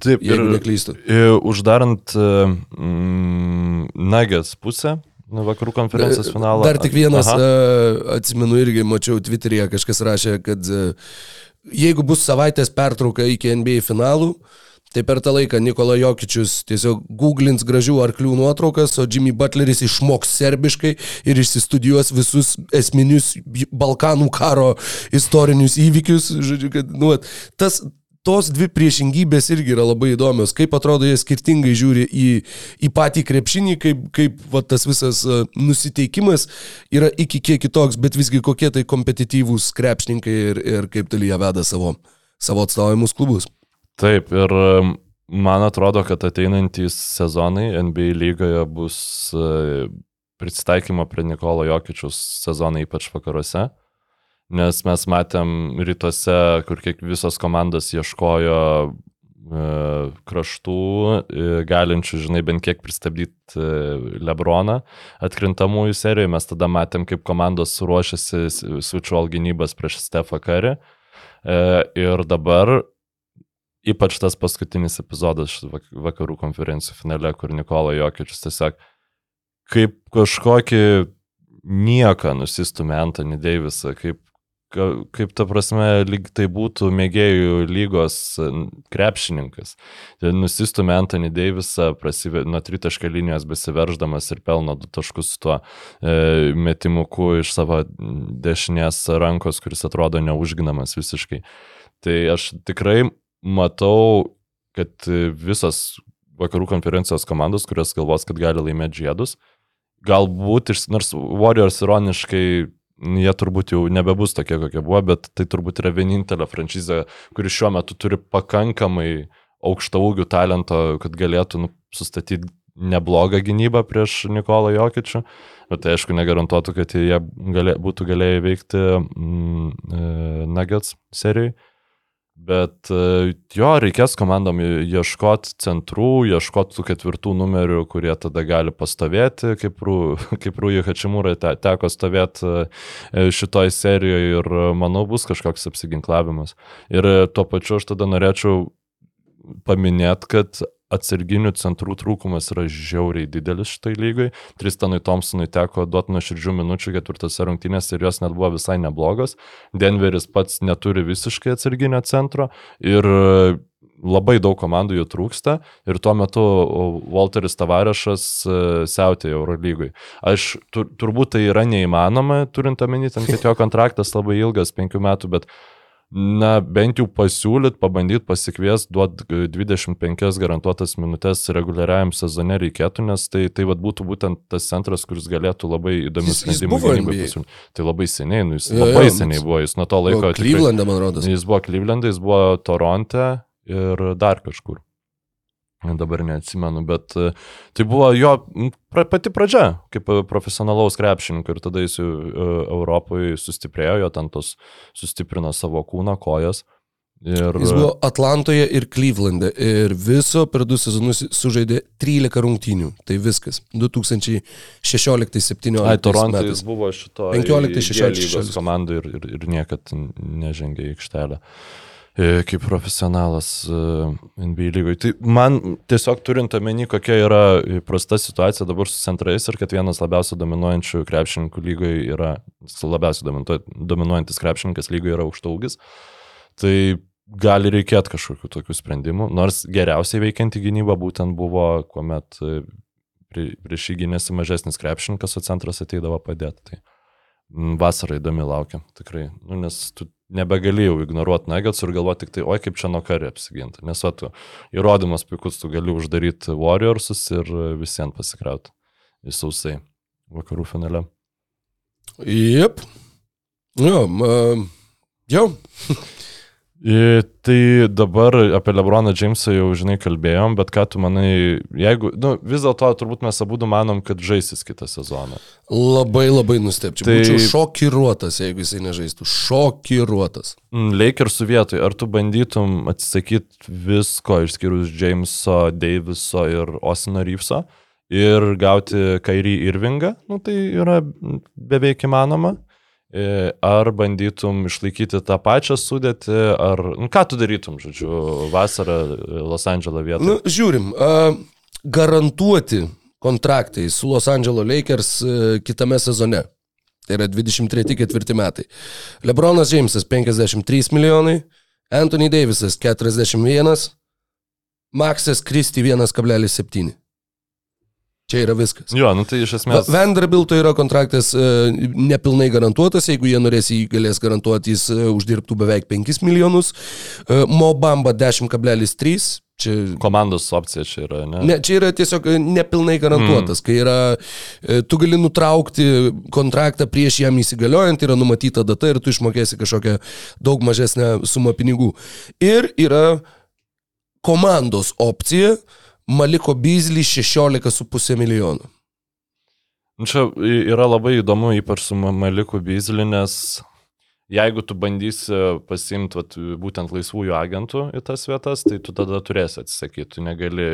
Taip, jeigu neklystu. Ir uždarant mm, Nagės pusę, Nu, vakarų konferencijos finalą. Dar tik vienas, Aha. atsimenu irgi, mačiau Twitter'yje kažkas rašė, kad jeigu bus savaitės pertrauka iki NBA finalų, Tai per tą laiką Nikola Jokičius tiesiog googlins gražių arklių nuotraukas, o Jimmy Butleris išmoks serbiškai ir išsistudijuos visus esminius Balkanų karo istorinius įvykius. Žodžiu, kad, nu, tas, tos dvi priešingybės irgi yra labai įdomios, kaip atrodo jie skirtingai žiūri į, į patį krepšinį, kaip, kaip va, tas visas uh, nusiteikimas yra iki kiek kitoks, bet visgi kokie tai kompetityvūs krepšininkai ir, ir kaip jie veda savo, savo atstovaujamus klubus. Taip, ir man atrodo, kad ateinantys sezonai NBA lygoje bus e, pristaikymo prie Nikolo Jokičius sezonai, ypač vakaruose. Nes mes matėm rytuose, kur kiek visos komandos ieškojo e, kraštų, e, galinčių, žinai, bent kiek pristabdyti Lebroną atkrintamųjų serijoje. Mes tada matėm, kaip komandos ruošiasi switchwall gynybas prieš Stefą Karį. Ir dabar ypač tas paskutinis epizodas vakarų konferencijų finale, kur Nikola Jokičius tiesiog kaip kažkokį nieką nusistumė Anthony Davisą, kaip, kaip ta prasme, lyg tai būtų mėgėjų lygos krepšininkas. Tai nusistumė Anthony Davisą prasivė, nuo tritaškio linijos besiverždamas ir pelno du taškus su tuo e, metimuku iš savo dešinės rankos, kuris atrodo neužginamas visiškai. Tai aš tikrai matau, kad visas vakarų konferencijos komandos, kurios galvos, kad gali laimėti žiedus, galbūt, nors Warriors ironiškai, jie turbūt jau nebebus tokie, kokie buvo, bet tai turbūt yra vienintelė franšizė, kuri šiuo metu turi pakankamai aukšto ūgių talento, kad galėtų nu, sustatyti neblogą gynybą prieš Nikolą Jokičių, bet tai aišku negarantuotų, kad jie galė, būtų galėję veikti mm, e, Nuggets serijai. Bet e, jo, reikės komandom ieškoti centrų, ieškoti tų ketvirtų numerių, kurie tada gali pastovėti, kaip, Rū, <laughs> kaip Rūjų Hačimūrai te, teko stovėti e, šitoj serijoje ir manau bus kažkoks apsiginklavimas. Ir tuo pačiu aš tada norėčiau paminėti, kad atsarginių centrų trūkumas yra žiauriai didelis šitai lygai. Tristanui Thompsonui teko duoti nuoširdžių minučių ketvirtose rungtynėse ir jos net buvo visai neblogos. Denveris pats neturi visiškai atsarginio centro ir labai daug komandų jų trūksta ir tuo metu Walteris Tavarešas e, siautė Eurolygui. Aš tur, turbūt tai yra neįmanoma, turint omeny, kad jo <laughs> kontraktas labai ilgas, penkių metų, bet na, bent jau pasiūlyt, pabandyt pasikvies, duot 25 garantuotas minutės reguliariajam sezone reikėtų, nes tai, tai vat, būtų būtent tas centras, kuris galėtų labai įdomius sprendimus gynybai pasiūlyti. Tai labai seniai, nu, jis Jo, labai jo, seniai buvo, jis nuo to laiko... Klyvlande, man rodos. Jis buvo Klyvlande, jis buvo Toronte ir dar kažkur. Dabar neatsimenu, bet e, tai buvo jo pra, pati pradžia kaip e, profesionalaus krepšininko ir tada jis e, Europoje sustiprėjo, jo ten tos sustiprino savo kūną, kojas. Ir, Jis buvo Atlantoje ir Klyvlande ir viso per du sezonus sužaidė 13 rungtynių. Tai viskas. 2016-2017 Ai, Toronte metais. jis buvo šito 15-16 lygos komandų ir, ir, ir niekad nežengė į aikštelę e, kaip profesionalas e, NBA lygoje. Tai man tiesiog turint omeny, kokia yra prasta situacija dabar su centrais ir kad vienas labiausiai dominuojančių krepšininkų lygoje yra, labiausiai dominuo- dominuojantis krepšininkas lygoje yra aukštaugis, tai gali reikėti kažkokių tokių sprendimų, nors geriausiai veikianti gynyba būtent buvo, kuomet e, prie- prieš jį gynėsi mažesnis krepšininkas, o centras ateidavo padėti. Tai vasara įdomi laukia, tikrai. Nu, nes tu nebegalėjau ignoruoti Nuggets ir galvoti tik tai, oi kaip čia nuo kari apsiginti. Nes o tu įrodymas puikus, tu gali uždaryti Warriorsus ir visiems pasikrauti į sausai vakarų finale. Jep. Jo, um, jau. I, tai dabar apie Lebroną Džeimsą jau, žinai, kalbėjom, bet ką tu manai, jeigu, nu, vis dėlto turbūt mes abu manom, kad žaisis kitą sezoną. Labai labai nustepčiau. Tai-. Būčiau šokiruotas, jeigu jisai nežaistų. Šokiruotas. Mm, Lakers vietoj, ar tu bandytum atsisakyti visko išskyrus Jameso, Daviso ir Osino Reeveso ir gauti Kairį Irvingą, nu, tai yra beveik įmanoma. E, Ar bandytum išlaikyti tą pačią sudėtį, ar nu, ką tu darytum, žodžiu, vasarą e, Los Andželo vietoje? Nu, žiūrim. Garantuoti kontraktai su Los Angeles Lakers uh, kitame sezone. Tai yra 23-4 metai. Lebronas Džeimsas 53 milijonai, Anthony Davisas 41, Maxas Kristi 1,7. Čia yra viskas. Jo, nu tai iš esmės. Vanderbilto yra kontraktas e, nepilnai garantuotas, jeigu jie norės jį galės garantuoti, jis e, uždirbtų beveik 5 milijonus. E, Mobamba 10,3. Čia Komandos opcija čia yra, ne? Ne, čia yra tiesiog nepilnai garantuotas, mm. kai yra, tu gali nutraukti kontraktą prieš jam įsigaliojant, yra numatyta data ir tu išmokėsi kažkokią daug mažesnę sumą pinigų. Ir yra komandos opcija, Maliko Bizly 16,5 milijonų. Čia yra labai įdomu, ypač su Ma- Maliku Bizli, nes jeigu tu bandysi pasimti vat, būtent laisvųjų agentų į tas vietas, tai tu tada turėsi atsisakyti, tu negali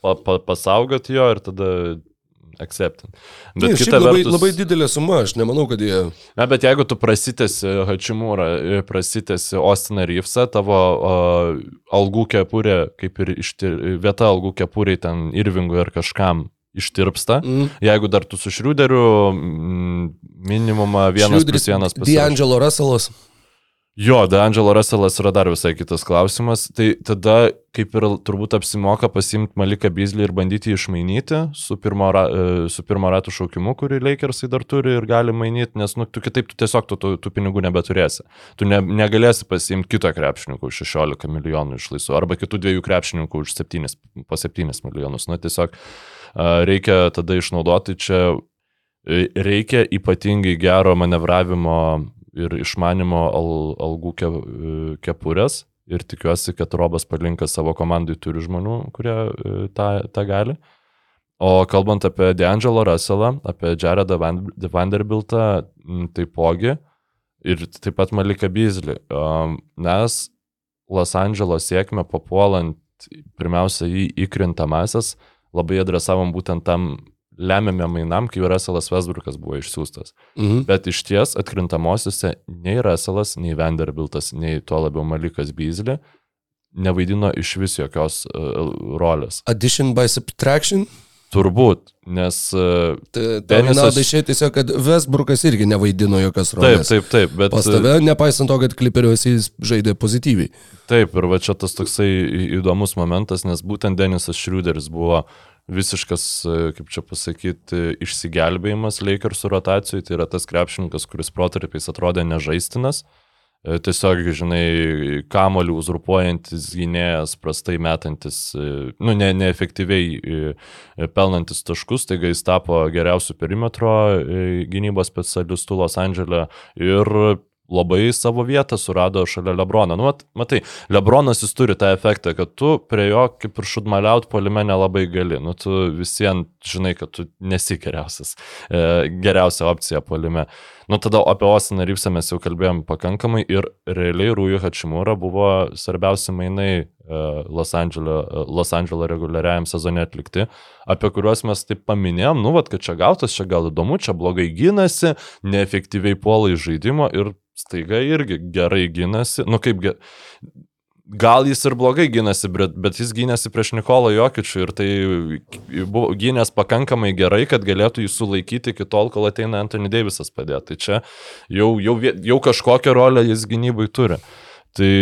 pa, pa, pasaugoti jo ir tada acceptint. Bet šiaip kita labai, vertus, labai didelė suma, aš nemanau, kad jie... Na, bet jeigu tu prasitėsi Hačimūrą, prasitėsi Ostiną Reevesą, tavo uh, algų kepurė, kaip ir ištir, vieta algų kepuriai ten Irvingui ar kažkam ištirpsta. Mm. Jeigu dar tu su Šriuderiu mm, minimumą vienas plus vienas pasirašai. D'Angelo Russellas. Jo, D'Angelo Russellas yra dar visai kitas klausimas. Tai tada kaip ir turbūt apsimoka pasimti Maliką Bizlį ir bandyti išmainyti su pirmo, ra, e, su pirmo ratų šaukimu, kurį Lakersai dar turi ir gali mainyti, nes nu, tu kitaip tu tiesiog tu, tu, tų pinigų nebeturėsi. Tu ne, negalėsi pasimti kito krepšininko už 16 milijonų išlaisvų arba kitų dviejų krepšininkų už 7, po 7 milijonus. Na, tiesiog a, reikia tada išnaudoti čia e, reikia ypatingai gero manevravimo ir išmanimo al, algų ke, kepurės. Ir tikiuosi, kad Robas Palinkas savo komandai turi žmonių, kurie e, tą, tą gali. O kalbant apie D'Angelo Russellą, apie Jaredą Van- Vanderbiltą, taipogi. Ir taip pat Malika Bizlį, mes Los Andželo sėkmę papuolant pirmiausia į įkrintamasias labai adresavom būtent tam lemiamiem mainam, kai Russellas Westbrookas buvo išsiųstas. Mhm. Bet iš ties atkrintamosiose nei Russellas, nei Vanderbiltas, nei tuo labiau Malikas Beasley nevaidino iš vis jokios uh, rolės. Addition by subtraction. Turbūt, nes e, Denisas... Denisas- Išėjo tiesiog, kad Westbrookas irgi nevaidino jokios taip, rolės. taip, taip, bet Pas tave, nepaisant to, kad kliperiuose jis žaidė pozityviai. Taip, ir va čia tas toksai įdomus momentas, nes būtent Denisas Šriuderis buvo visiškas, e, kaip čia pasakyti, išsigelbėjimas Lakersų rotacijų, tai yra tas krepšininkas, kuris protarpiais atrodė nežaistinas. E, Tiesiog, žinai, kamolių uzurpuojantis gynėjas, prastai metantis, e, nu, ne, neefektyviai pelnantis taškus, taigi jis tapo geriausių perimetro gynybos specialistų Los Andželė ir labai savo vietą surado šalia Lebrono. Nu, mat, matai, Lebronas jis turi tą efektą, kad tu prie jo kaip ir šudmaliaut polime nelabai gali. Nu, tu visiems žinai, kad tu nesi geriausias, e, geriausia opcija polime. Nu, tada apie Osiną Rypsą mes jau kalbėjom pakankamai ir realiai Rūjų Hačimūra buvo svarbiausi mainai e, Los Andželo, e, Los Andželo reguliariajam sezone atlikti, apie kuriuos mes taip paminėjom, nu, vat, kad čia gautas, čia gal įdomu, čia blogai gynasi, neefektyviai puola iš žaidimo ir staiga irgi gerai gynasi, nu kaip ge... Gal jis ir blogai gynasi, bet, bet jis gynėsi prieš Nikolą Jokičių ir tai buvo gynęs pakankamai gerai, kad galėtų jį sulaikyti iki tol, kol ateina Anthony Davisas padėti. Tai čia jau, jau, jau kažkokią rolę jis gynybai turi. Tai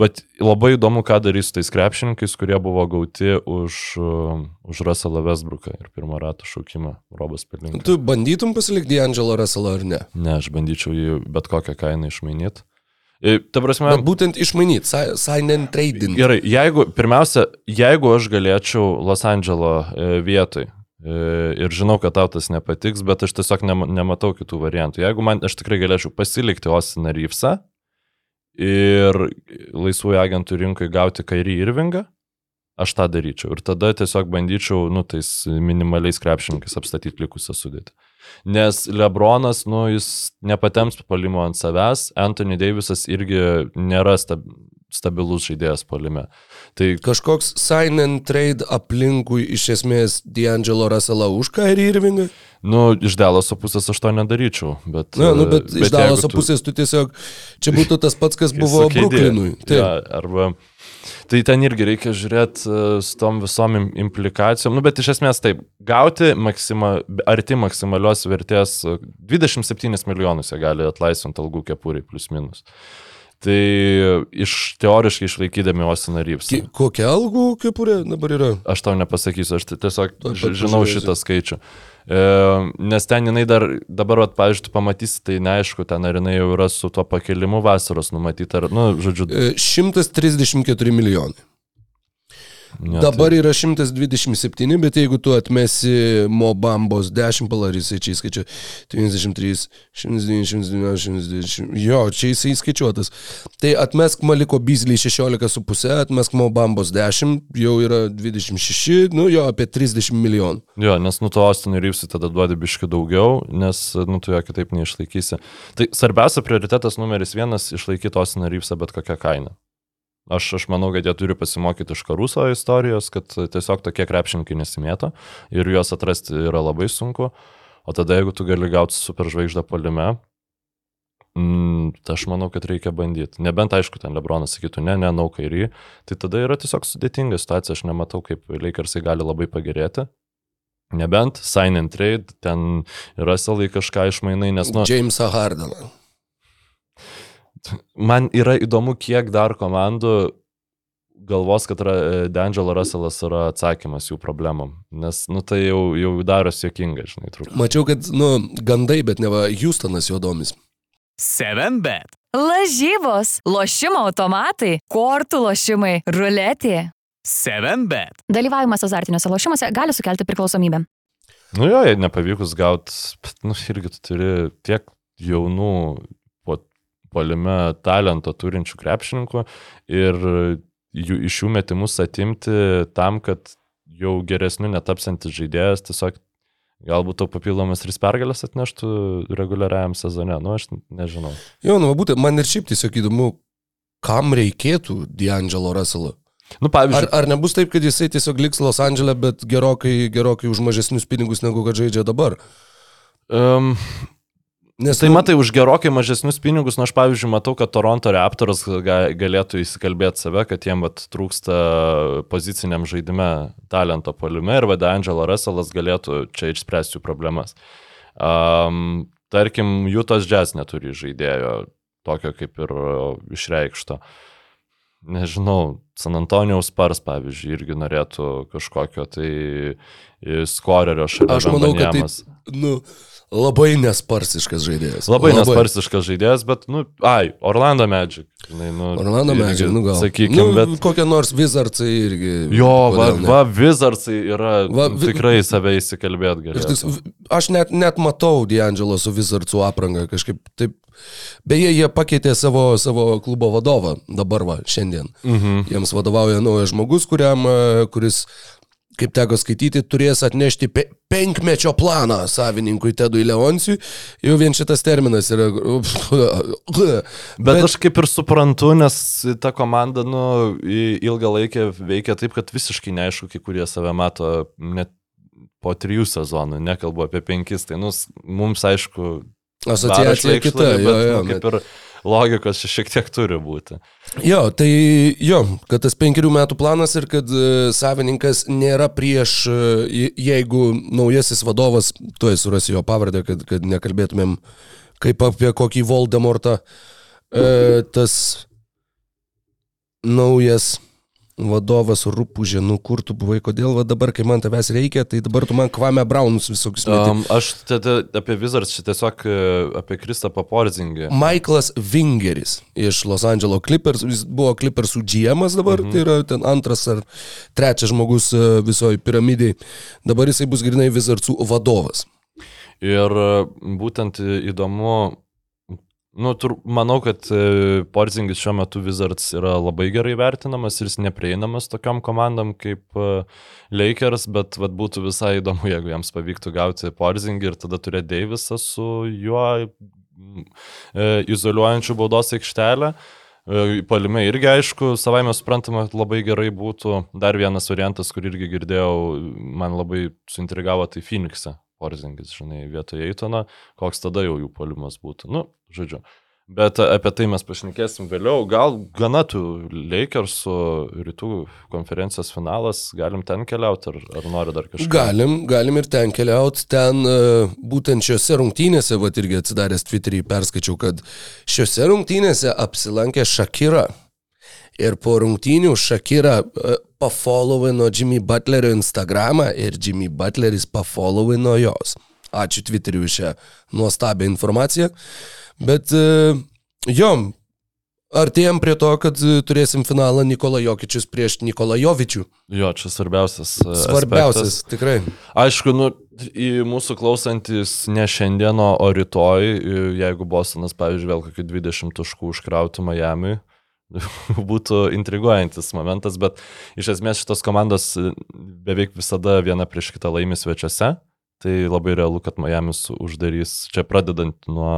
vat, labai įdomu, ką darys su tais krepšininkais, kurie buvo gauti už, uh, už Russellą Westbrooką ir pirmą ratą šaukimą Robas Pelinkas. Tu bandytum pasilikti Angelo Russellą ar ne? Ne, aš bandyčiau jį bet kokią kainą išmainyti. Ta prasme, Bet būtent išmainyti, si- sign and trading. Gerai, jeigu, pirmiausia, jeigu aš galėčiau Los Andželo e, vietoj e, ir žinau, kad tau tas nepatiks, bet aš tiesiog nema, nematau kitų variantų. Jeigu man, aš tikrai galėčiau pasilikti Osiną Ryfsą ir laisvųjų agentų rinkai gauti Kairį Irvingą, aš tą daryčiau. Ir tada tiesiog bandyčiau, nu, tais minimaliais krepšininkais apstatyti likusią sudėtį. Nes Lebronas, nu, jis nepatems palimo ant savęs, Anthony Davisas irgi nėra stab, stabilus žaidėjas palime. Tai Kažkoks sign and trade aplinkui iš esmės D'Angelo Russellą už Kairį Irvingą? Nu, iš Delaso pusės aš to nedaryčiau, bet... Na, nu, bet, bet iš Dalaso tu- pusės tu tiesiog, čia būtų tas pats, kas <laughs> buvo. Taip. Ja, arba... Tai ten irgi reikia žiūrėti uh, su tom visom im- implikacijom. Nu, bet iš esmės taip, gauti maksima, arti maksimalios vertės uh, 27 milijonus jie gali atlaisvinti algų kepūrai plus minus. Tai iš teoriškai išlaikydami Osiną Rypsą. Ki- Kokia algų kepurė dabar yra? Aš tau nepasakysiu, aš tiesiog žinau šitą skaičių. E, nes ten jinai dar, dabar, vat, pavyzdžiui, tu pamatysi, tai neaišku, ten ar jinai jau yra su tuo pakelimu vasaros numatyta, ar, nu, žodžiu, E, 134 milijonai. Ne, Dabar tai, yra 127, bet jeigu tu atmesi Mobambos 10 palarys, čia įskaičiu 93, 109, 120, jo, čia jisai įskaičiuotas. Tai atmesk Maliko Bizlį 16,5, atmesk Mobambos 10, jau yra 26, nu jo, apie 30 milijonų. jo, nes, nu, to Austinui Rypsui tada duodi biški daugiau, nes, nu, tu jo kitaip neišlaikysi. Tai svarbiausia prioritetas numeris vienas - išlaikyti Austiną Rypsą bet kokią kainą. Aš, aš manau, kad jie turi pasimokyti iš Karuso istorijos, kad tiesiog tokie krepšininkai nesimėto ir juos atrasti yra labai sunku. O tada, jeigu tu gali gauti superžvaigždę palime, mm, tai aš manau, kad reikia bandyti. Nebent, aišku, ten Lebronas sakytų, ne, ne, nau kairį, tai tada yra tiesiog sudėtinga situacija, aš nematau, kaip Lakersai gali labai pagerėti. Nebent sign and trade, ten salai kažką išmainai, nes, nu, Jamesą Hardeną. Man yra įdomu, kiek dar komandų galvos, kad Ra- D'Angelo Russellas yra atsakymas jų problemam. Nes, nu, tai jau, jau darosi jokinga, žinai, truputį. Mačiau, kad, nu, gandai, bet ne va, Houstonas jo domis. 7bet. Lažybos, lošimo automatai, kortų lošimai, ruletė. 7bet. Dalyvavimas azartiniuose lošimuose gali sukelti priklausomybę. Nu jo, jei nepavykus gauti, bet, nu, irgi tu turi tiek jaunų po, polime talento turinčių krepšininkų ir jų, iš jų metimus atimti tam, kad jau geresniu netapsantis žaidėjas tiesiog galbūt tau papildomas tris pergalės atneštų reguliariajam sezone. Nu, aš nežinau. Jo, nu, būtent, man ir šiaip tiesiog įdomu, kam reikėtų D'Angelo Russello. Nu, pavyzdžiui, Ar, ar nebus taip, kad jisai tiesiog liks Los Andželė, bet gerokai, gerokai už mažesnius pinigus negu kad žaidžia dabar? Um, Nes Tai matai, už gerokai mažesnius pinigus, nu aš pavyzdžiui matau, kad Toronto Raptors ga- galėtų įsikalbėti save, kad jiem vat, trūksta poziciniam žaidime talento poliume ir vada Angelo Russellas galėtų čia išspręsti jų problemas. Um, tarkim, Jutos Jazz neturi žaidėjo tokio kaip ir išreikšto. Nežinau, San Antonijaus Spars, pavyzdžiui, irgi norėtų kažkokio tai skorerio šalia. Aš manau, kad tai nu, labai nesparsiškas žaidėjas. Labai nesparsiškas žaidėjas, bet, nu, ai, Orlando Magic. Žinai, nu, Orlando irgi, Magic, nu gal. Sakykime, nu, bet. Kokie nors Wizardsai irgi. Jo, va, ne? va Wizardsai yra Va, vi- tikrai save įsikalbėt tiesų, Aš net, net matau D'Angelo su Wizardsų apranga kažkaip taip. Beje, jie pakeitė savo, savo klubo vadovą dabar va, šiandien. Mhm. Jiems vadovauja naujas žmogus, kuriam, e, kuris, kaip teko skaityti, turės atnešti pe penkmečio planą savininkui Tedui Leoncijui. Jau vien šitas terminas yra... <laughs> Bet, bet aš kaip ir suprantu, nes ta komanda, nu, ilgą laiką veikia taip, kad visiškai neaišku, kai kurie save mato net po trijų sezonų, nekalbu apie penkis, tai nu, mums aišku, Asociacija kita. Jo, bet, jo, nu, kaip ir logikos šiek tiek turi būti. Jo, tai jo, kad tas penkerių metų planas ir kad e, savininkas nėra prieš, e, je- jeigu naujasis vadovas, tuoj surasi jo pavardę, kad, kad nekalbėtumėm kaip apie kokį Voldemortą, e, tas naujas vadovas rūpužė, nu kur tu buvai, kodėl va dabar, kai man tavęs reikia, tai dabar tu man kvame braunus visokius. Um, aš tada apie Wizards čia tiesiog e, apie Kristapą Porzingį. Michaelas Vingeris iš Los Angeles Clippers, jis buvo Clippersų GM dabar, mhm. tai yra ten antras ar trečias žmogus e, visoji piramidai. Dabar jisai bus grinai Wizardsų vadovas. Ir e, būtent įdomu, nu, tur, manau, kad e, Porzingis šiuo metu Wizards yra labai gerai vertinamas ir jis neprieinamas tokiam komandam kaip e, Lakers, bet vat, būtų visai įdomu, <laughs> jeigu jiems pavyktų gauti Porzingį ir tada turėti Davisą su juo e, izoliuojančiu baudos aikštelę. E, Palime irgi, aišku, savai mes suprantama, labai gerai būtų. Dar vienas variantas, kur irgi girdėjau, man labai suintrigavo, tai Phoenix'e. Porzingis, žinai, vietoje Eitono, koks tada jau jų polimas būtų. Nu, žodžiu. Bet apie tai mes pašnekėsim vėliau. Gal gana tų Lakersų rytų konferencijos finalas, galim ten keliauti, ar, ar nori dar kažką? Galim, galim ir ten keliauti. Ten e, būtent šiuose rungtynėse, va irgi atsidaręs Twitter'į, perskaičiau, kad šiuose rungtynėse apsilankė Shakira. Ir po rungtynių Shakira uh, pafollowino Jimmy Butlerio Instagramą ir Jimmy Butleris pafollowino jos. Ačiū Twitteriui už šią nuostabią informaciją. Bet uh, jo, artėjom prie to, kad uh, turėsim finalą Nikola Jokičius prieš Nikola Jovičių. Jo, čia svarbiausias. e, Svarbiausias, aspektas. tikrai. Aišku, nu, į mūsų klausantis ne šiandieno, o rytoj, e, jeigu Bostonas, pavyzdžiui, vėl kokį 20 taškų užkrautų Miami, <laughs> būtų intriguojantis momentas, bet iš esmės šitos komandos e, beveik visada viena prieš kitą laimi svečiuose. Tai labai realu, kad Miami's uždarys, čia pradedant nuo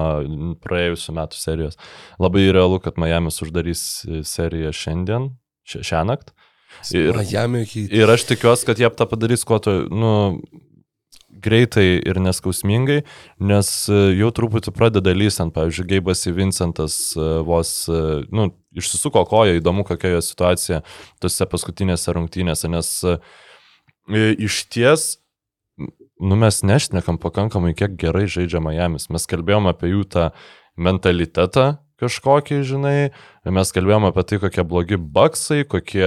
praėjusių metų serijos, labai realu, kad Miami's uždarys e, seriją šiandien, šia- šią naktį. Ir. Ir aš tikiuosi, kad jie tą padarys kuo to, nu, greitai ir neskausmingai, nes e, jau truputį pradeda lysant, pavyzdžiui, Geibas į Vincentas vos, nu, išsisuko koją, įdomu, kokia jo situacija tose paskutinėse rungtynėse, nes e, iš ties, nu, mes nešnekam pakankamai, kiek gerai žaidžia Miami's. Mes kalbėjom apie jų tą mentalitetą kažkokį, žinai, mes kalbėjom apie tai, kokie blogi baksai, kokie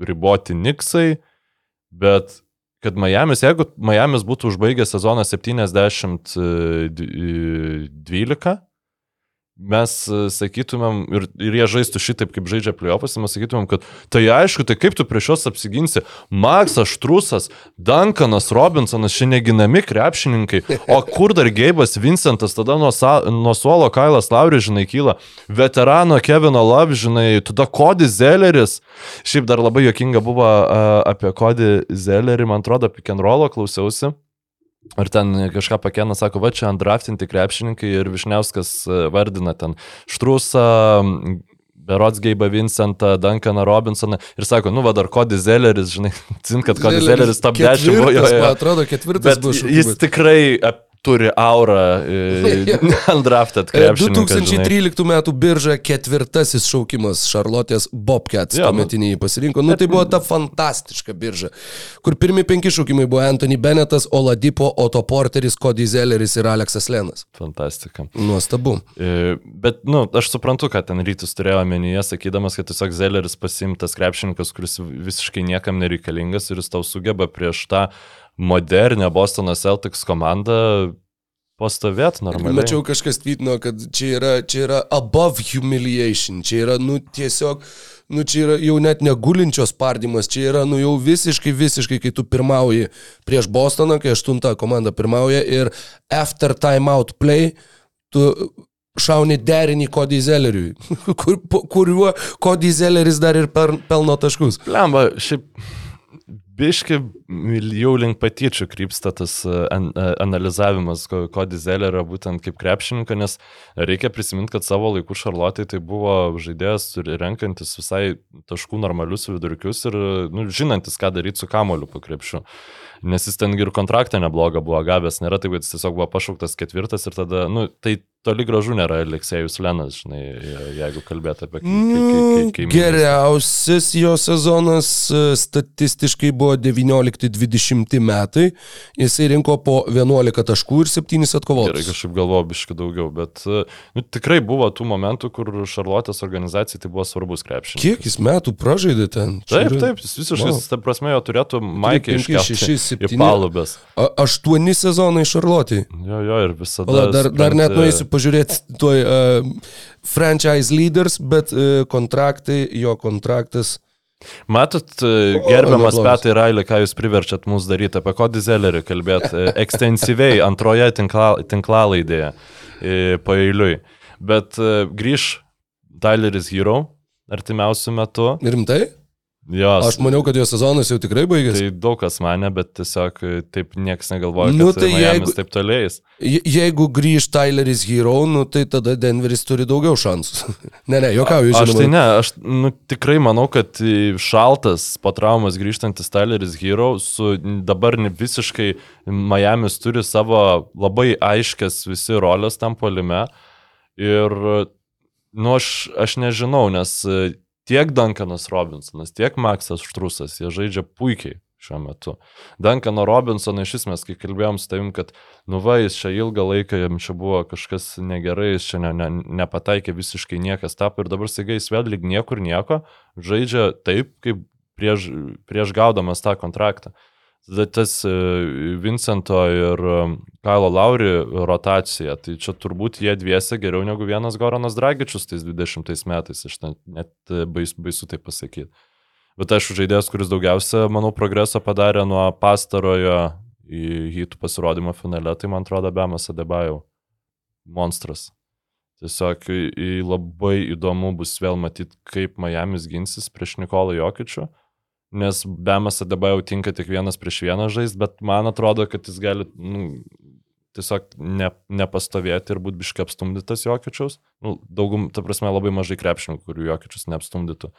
riboti niksai, bet kad Miami's, jeigu Miami's būtų užbaigęs sezoną 70-12, mes e, sakytumėm, ir, ir jie žaistų šitaip, kaip žaidžia playoffas, mes sakytumėm, kad tai aišku, tai kaip tu prieš juos apsiginsi, Maksas Štrusas, Duncanas Robinsonas, šiandien neginami krepšininkai, o kur dar Geibas Vincentas, tada nuo, sa, nuo suolo Kailas Lauri, žinai, kyla, veterano Kevino Love, žinai, tada Cody Zelleris, šiaip dar labai jokinga buvo a, apie Cody Zellerį, man atrodo, pick and rollo klausiausi. Ar ten kažką pakėna, sako, va čia andraftinti krepšininkai ir Višniauskas e, vardina ten Štrusą, Berots Geibą Vincentą, Duncaną Robinsoną ir sako, nu va dar Cody Zelleris, žinai, <laughs> zin, kad Cody Zelleris top 10 buvo. Jo, jo. man atrodo, ketvirtas buvo jis tikrai turi aurą e, <laughs> undrafted E, krepšininkas. žinai. 2013 metų birža ketvirtasis šaukimas Šarlotės Bobcats Jo, nu- tuometiniai pasirinko. Nu, tai buvo ta fantastiška birža, kur pirmi penki šaukimai buvo Anthony Bennettas, Oladipo, Otto Porteris, Cody Zelleris ir Aleksas Lenas. Fantastika. Nuostabu. E, Bet, nu, aš suprantu, kad ten rytus turėjo omenyje, sakydamas, kad tiesiog Zelleris pasimtas krepšininkas, kuris visiškai niekam nereikalingas ir jis tau sugeba prieš tą modernę Bostono Celtics komandą pastovėti normaliai. Mačiau kažkas tvitino, kad čia yra, čia yra above humiliation, čia yra, nu, tiesiog, nu, čia yra jau net negulinčios pardymas, čia yra, nu, jau visiškai, visiškai, kai tu pirmauji prieš Bostoną, kai aštunta komanda pirmauja ir after timeout play, tu šauni derinį Cody Zelleriui, <laughs> kur, kuriuo Cody Zelleris dar ir per, pelno taškus. Lemba, šiaip biški jau link patyčių krypsta tas e, an, e, analizavimas, ko, ko dizelio būtent kaip krepšininko, nes reikia prisiminti, kad savo laiku Šarlotai tai buvo žaidėjas renkantis visai taškų normalius vidurkius ir nu, žinantis, ką daryti su kamoliu po krepšiu. Nes jis ten ir kontraktą neblogą buvo gavęs, nėra taip, kad jis tiesiog buvo pašauktas ketvirtas ir tada, nu, tai toli gražu nėra Aleksėjus Lenas, žinai, je- jeigu kalbėt apie kai- kai- kai- kaimynus. Geriausias jo sezonas e, statistiškai buvo 19-20 metai. Jisai rinko po 11 taškų ir 7 Gerai, atkovotus. kažkaip galvoju biškai daugiau, bet e, nu, tikrai buvo tų momentų, kur Šarlotės organizacijai tai buvo svarbus krepšinis. Kiek jis metų pražaidė ten? Čia Taip, taip, jis visiškai, wow. ta prasme, jo turėtų šeši, į septyni. palubės. A, aštuoni sezonai Šarlotį. Jo, jo, ir visada. Pala, dar, dar net nueisiu pažiūrėti tuoj uh, franchise leaders, bet uh, kontraktai, jo kontraktas. Matot, e, gerbiamas. Petai Railį, ką jūs priverčiat mus daryti, apie ko dizelerį kalbėti ekstensyviai antroje tinkla, tinklalaidėje paeiliui. Bet grįž Tyleris Hero artimiausių metų. Rimtai? Jos, Aš maniau, kad jo sezonas jau tikrai baigėsi. Tai daug kas mane, bet tiesiog e, taip niekas negalvoja, Nu, kad tai tai jeigu- taip toliais. Je jeigu grįž Tyleris Hero, nu, tai tada Denveris turi daugiau šansų. <laughs> ne, ne, juokauju, Aš tai žinoma. ne, aš nu, tikrai manau, kad šaltas po traumas grįžtantis Tyleris Hero su dabar visiškai Miami's turi savo labai aiškias visi rolės tam polime. Ir, nu, aš, aš nežinau, nes tiek Duncanas Robinsonas, tiek Maksas Štrusas, jie žaidžia puikiai šiuo metu. Duncano Robinsoną iš esmės, kai kalbėjom su tavim, kad, nu va, jis čia ilgą laiką, jam čia buvo kažkas negerai, jis čia ne, ne, nepataikė visiškai niekas tapo ir dabar staiga jis vėl lyg niekur nieko, žaidžia taip, kaip prieš, prieš gaudamas tą kontraktą. Tada tas e, Vincento ir e, Kailo Lauri rotacija, tai čia turbūt jie dviese geriau negu vienas Goranas Dragičius tais 20 metais, aš net, e, bais, baisu tai pasakyti. Bet aišku, žaidėjas, kuris daugiausia, manau, progreso padarė nuo pastarojo į hitų pasirodymo finale, tai man atrodo Bemas Adebajau. Monstras. Tiesiog labai įdomu bus vėl matyti, kaip Miami's ginsis prieš Nikolą Jokičių nes Bemas Adebajau tinka tik vienas prieš vieną žaisti, bet man atrodo, kad jis gali nu, tiesiog ne, nepastovėti ir būti biškai apstumdytas Jokičiaus. Nu, daugum, ta prasme, labai mažai krepšininkų, kurių Jokičius neapstumdytų.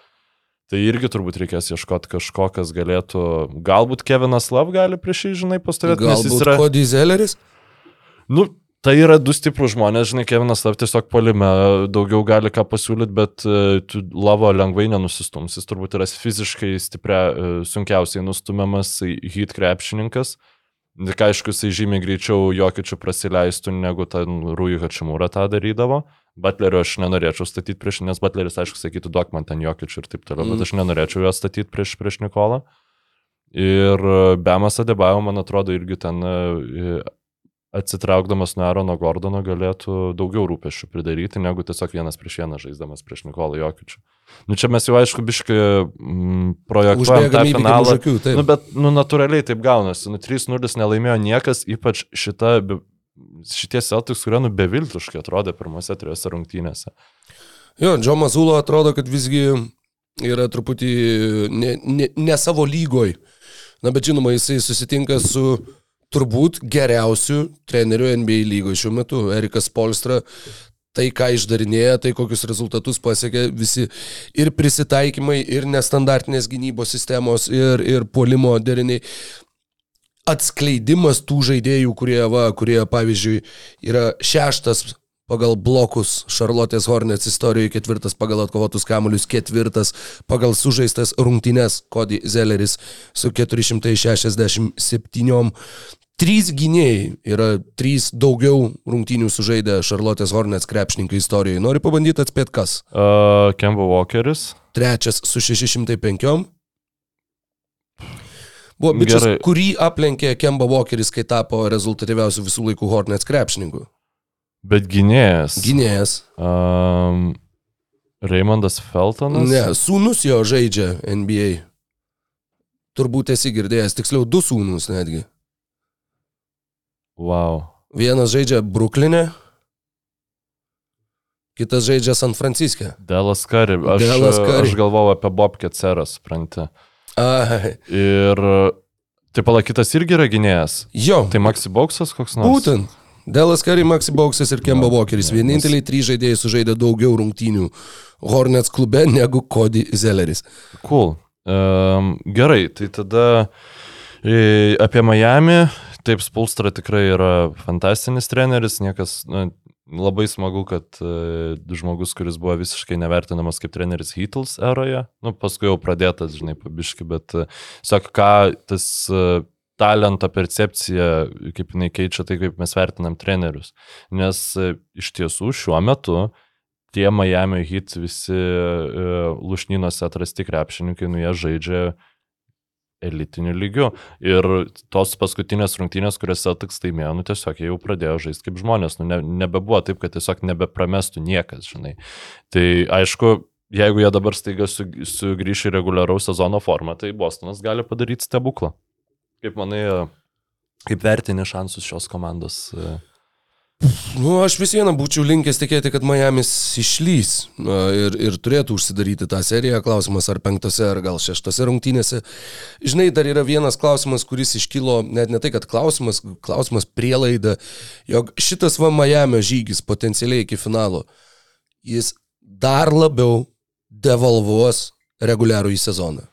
Tai irgi turbūt reikės ieškoti kažko, kas galėtų, galbūt Kevinas Lav gali prieš jį, žinai, pastovėti, nes jis Galbūt yra... Cody Zelleris? Nu, tai yra du stiprus žmonės, žinai, Kevinas Lav tiesiog polime daugiau gali ką pasiūlyti, bet uh, tu lavo lengvai nenusistums. Jis turbūt yra fiziškai stipria, uh, sunkiausiai nustumiamas hit krepšininkas. Tik aišku, jisai žymiai greičiau jokičių prasileistų, negu ten Rūjų Hačimūra tą darydavo. Butlerio aš nenorėčiau statyti prieš, nes Butleris, aišku, sakytų, duok man ten jokičių ir taip toliau, mm. bet aš nenorėčiau jo statyti prieš, prieš Nikolą. Ir e, Bemas Adebavo, man atrodo, irgi ten e, atsitraukdamas nuo Arono Gordono galėtų daugiau rūpešių pridaryti, negu tiesiog vienas prieš vieną žaisdamas prieš Nikolą Jokičių. Nu čia mes jau aišku biškai mm, projektuojam tą finalą. už akių, taip. Nu, bet, nu, natūraliai taip gaunasi. Nu, 3-0 nelaimėjo niekas, ypač šita, šitie Celtics, kurie nu beviltiškai atrodė pirmose trijose rungtynėse. Jo, Džo Mazulo atrodo, kad visgi yra truputį ne, ne, ne savo lygoj. Na, bet žinoma, jisai susitinka su turbūt geriausiu treneriu NBA lygoje šiuo metu. Erikas Polstra, tai ką išdarinėja, tai kokius rezultatus pasiekia visi ir prisitaikymai, ir nestandartinės gynybos sistemos, ir, ir puolimo deriniai. atskleidimas tų žaidėjų, kurie, va, kurie pavyzdžiui, yra šeštas pagal blokus Šarlotės Hornets istorijoje, ketvirtas pagal atkovotus kamuolius, ketvirtas pagal sužaistas rungtynes Cody Zelleris su 467. Trys gynėjai yra trys daugiau rungtynių sužaidę Šarlotės Hornets krepšininkai istorijoje. Nori pabandyti atspėti kas? Uh, Kemba Walkeris. Trečias su 605. Buvo bičias, kurį aplenkė Kemba Walkeris, kai tapo rezultatyviausiu visų laikų Hornets krepšininku. Bet gynėjas. Gynėjas. Um, Raimondas Feltonas. Ne, sūnus jo žaidžia NBA. Turbūt esi girdėjęs, tiksliau du sūnus netgi. Wow. Vienas žaidžia Bruklinė, kitas žaidžia San Franciske. Delas Curry. Aš, Dallas Curry. aš galvojau apie Bob Ketserą, supranti. Ai, Ir taip palakytas irgi yra gynėjas. jo, Tai Maxi Boksas koks nors. būtent. Delas Curry, Maxi Boxas ir Kemba Walkeris. Vieninteliai trys žaidėjai sužaidė daugiau rungtynių Hornets klube negu Cody Zelleris. Cool. Um, gerai, tai tada e, apie Miami. Taip, Spulstra tikrai yra fantastinis treneris, niekas, na, labai smagu, kad e, žmogus, kuris buvo visiškai nevertinamas kaip treneris Heatles eroje, nu, paskui jau pradėtas, žinai, pabiški, bet, e, sak, ką tas e, talento percepcija, kaip jinai keičia tai, kaip mes vertinam trenerius. Nes e, iš tiesų šiuo metu tie Miami Heat visi uh, lušnynuose atrasti krepšininkai, nu jie žaidžia elitiniu lygiu. Ir tos paskutinės rungtynės, kuriuose tiks laimėjo, nu tiesiog jie jau pradėjo žaisti kaip žmonės. Nu, ne, nebebuvo taip, kad tiesiog nebepramestų niekas, žinai. Tai aišku, jeigu jie dabar staiga su, sugrįš į reguliaraus sezono formą, tai Bostonas gali padaryti stebuklą. Kaip manai, e, kaip vertini šansus šios komandos? e? Nu, aš vis viena būčiau linkęs tikėti, kad Miamis išlys ir, ir turėtų užsidaryti tą seriją. Klausimas, ar penktose, ar gal šeštose rungtynėse. Žinai, dar yra vienas klausimas, kuris iškilo, net ne tai, kad klausimas, klausimas prielaida, jog šitas va Miamio žygis potencialiai iki finalo, jis dar labiau devalvuos reguliarų į sezoną.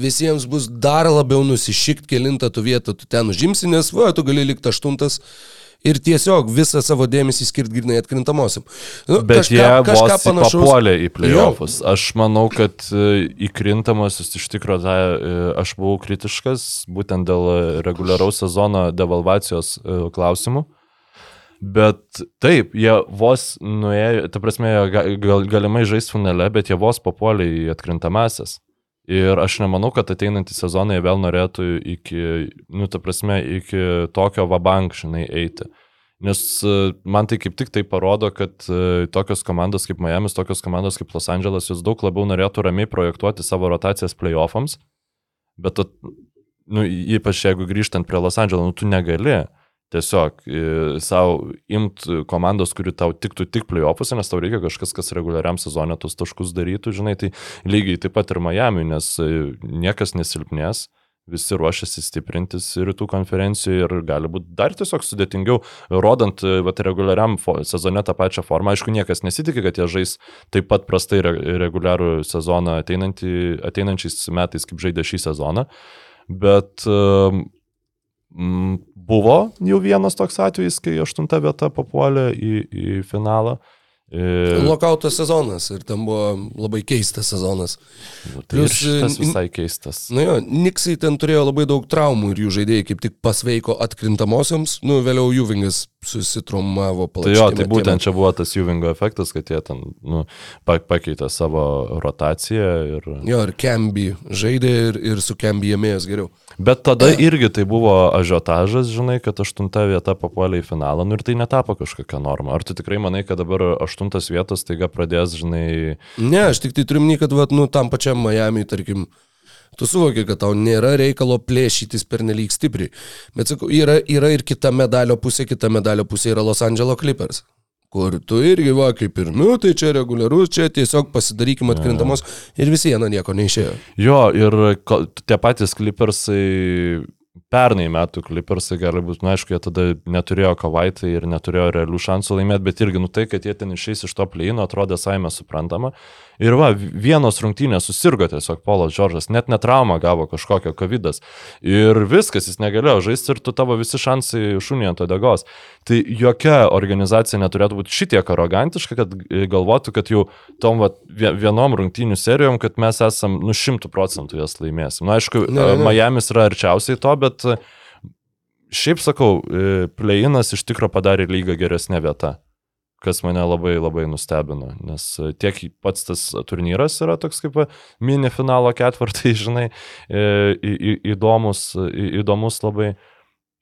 Visiems bus dar labiau nusišikt kilintą tu vietą, tu ten užimsi, nes va, tu gali likti aštuntas ir tiesiog visą savo dėmesį skirti grinai atkrintamosiam. Nu, Bet kažką, jie vos papuolė į playoffus. Aš manau, kad e, įkrintamasis iš tikrųjų, tai, e, aš buvau kritiškas būtent dėl reguliaraus sezono devalvacijos e, klausimų. Bet taip, jie vos nuėjo, ta prasme, gal, galimai žais finale, bet jie vos papuolė į atkrintamasias. Ir aš nemanau, kad ateinantį sezoną jie vėl norėtų iki, nu, ta prasme, iki tokio vabank, žinai, eiti. Nes e, man tai kaip tik tai parodo, kad e, tokios komandos kaip Miami, tokios komandos kaip Los Angeles, jos daug labiau norėtų ramiai projektuoti savo rotacijas playoffams. Bet, nu, ypač jeigu grįžtant prie Los Andželo, nu, tu negali tiesiog e, savo imt komandos, kuri tau tiktų tik playoffuose, nes tau reikia kažkas, kas reguliariam sezonė tos taškus darytų, žinai, tai lygiai taip pat ir Miami, nes e, niekas nesilpnės, visi ruošiasi stiprintis rytų konferencijoje ir gali būti dar tiesiog sudėtingiau, rodant e, vat, reguliariam sezone tą pačią formą. Aišku, niekas nesitikė, kad jie žais taip pat prastai re reguliarų sezoną ateinančiais metais, kaip žaidė šį sezoną. Bet um, buvo jau vienas toks atvejis, kai aštunta vieta papuolė į, į finalą. Ir, Lokauto sezonas ir ten buvo labai keistas sezonas. nu, tai ir plius, šitas visai keistas. Na jo, Niksai ten turėjo labai daug traumų ir jų žaidėjai kaip tik pasveiko atkrintamosiams, nu vėliau Juvingas susitraumavo Tai jo, tai būtent čia buvo tas Juvingo efektas, kad jie ten nu, pa- pakeitė savo rotaciją. Ir... Jo, ir Kemby žaidė ir, ir su Kemby jėmėjęs geriau. Bet tada irgi tai buvo ažiotažas, žinai, kad aštunta vieta papuolė į finalą, nu ir tai netapo kažkokia norma. Ar tu tikrai manai, kad dabar aštuntas vietas taiga pradės, žinai, Ne, aš tik tai turiu minį, kad vat, nu, tam pačiam Miami, tarkim, tu suvoki, kad tau nėra reikalo plėšytis per nelik stipriai. Bet sakau, yra, yra ir kita medalio pusė, kita medalio pusė yra Los Angeles Clippers. Kur tu irgi va, kaip ir, nu, tai čia reguliarus, čia tiesiog pasidarykim atkrintamos ir vis viena nieko neišėjo. Jo, ir tie patys klipersai pernai metų Clippersai gali būti, na aišku, jie tada neturėjo kavaitai ir neturėjo realių šansų laimėti, bet irgi, nu tai, kad jie ten išeis iš to pleino, atrodė saime suprantama. Ir va, vienos rungtynės susirgo tiesiog Polas Džordžas, net netraumą gavo kažkokio COVID. Ir viskas, jis negalėjo žaisti ir tu tavo visi šansai šunį ant odegos. Tai jokia organizacija neturėtų būti šitiek arogantiška, kad galvotų, kad jau tom va, vienom rungtynių serijom, kad mes esam nu šimtų procentų jas laimėsim. Na, aišku, Ne, ne. Miami's yra arčiausiai to, bet šiaip sakau, e, play-inas iš tikro padarė lygą geresnė vieta kas mane labai labai nustebino, nes e, tiek pats tas turnyras yra toks kaip mini finalo ketvirtai, <laughs> žinai, e, įdomus, įdomus labai.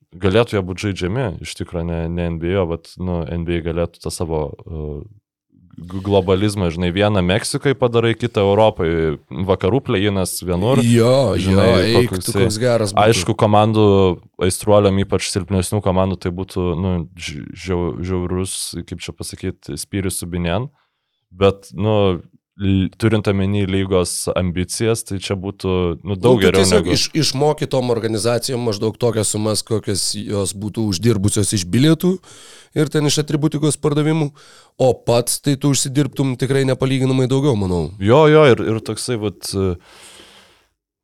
Galėtų jie būti žaidžiami, iš tikrųjų ne, ne NBA, bet nu, NBA galėtų tą savo uh, globalizmą, žinai, vieną Meksikai padarai, kitą Europai, vakarų plėjinas vienur. Jo, žinai, žinai, eik, koks koks geras. būtų. Aišku, komandų aistruoliam, ypač silpnesnių komandų, tai būtų nu, ži- žiau, žiaurus, kaip čia pasakyti, spyrius subinien. Bet, nu, turint omeny lygos ambicijas, tai čia būtų nu, daug Nu, tu geriau tiesiog negu... iš, išmokytom organizacijom maždaug tokias sumas, kokias jos būtų uždirbusios iš bilietų ir ten iš atributikos pardavimų, o pats tai tu užsidirbtum tikrai nepalyginamai daugiau, manau. Jo, jo, ir, ir toksai, vat,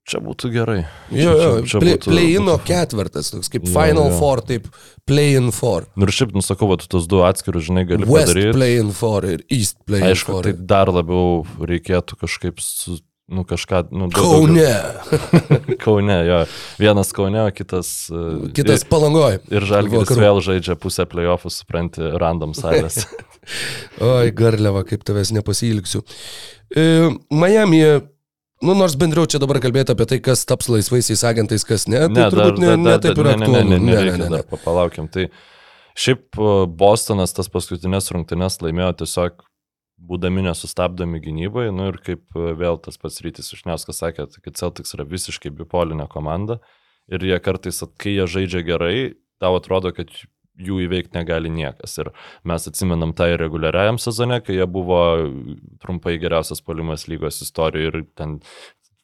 čia būtų gerai. Jo, jo, čia- čia play, būtų- play-ino būtų- ketvirtas, toks kaip Jo, Final jo. Four, taip play-in four. Nu ir šiaip, nusakau, tu tos du atskirus, žinai, gali West padaryti. play-in four ir East play-in Aišku, four. tai dar labiau reikėtų kažkaip su, nu, kažką, nu, daug daugiau- Kaune. <laughs> Kaune, jo. Vienas Kaune, o kitas. e, Kitas palangoj. Ir, ir Žalgiris vėl žaidžia pusę playoffų, supranti, random salės. <laughs> Oi, garliava, kaip tavęs nepasilgsiu. E, Miami, nu nors bendriau čia dabar kalbėti apie tai, kas taps laisvaisiais agentais, kas ne, tai turbūt ne, ne taip yra ne, ne, aktualu. ne, ne, Ne, ne, ne, dar ne. pa- palaukiam. Tai šiaip Bostonas tas paskutinės rungtynes laimėjo tiesiog būdami nesustabdomi gynybai, nu ir kaip vėl tas pats rytis Išniauskas sakė, tai kad Celtics yra visiškai bipolinė komanda ir jie kartais, kai jie žaidžia gerai, tau atrodo, kad jų įveikti negali niekas. Ir mes atsimenam tą ir reguliariajam sezone, kai jie buvo trumpai geriausias polimas lygos istorijoje ir ten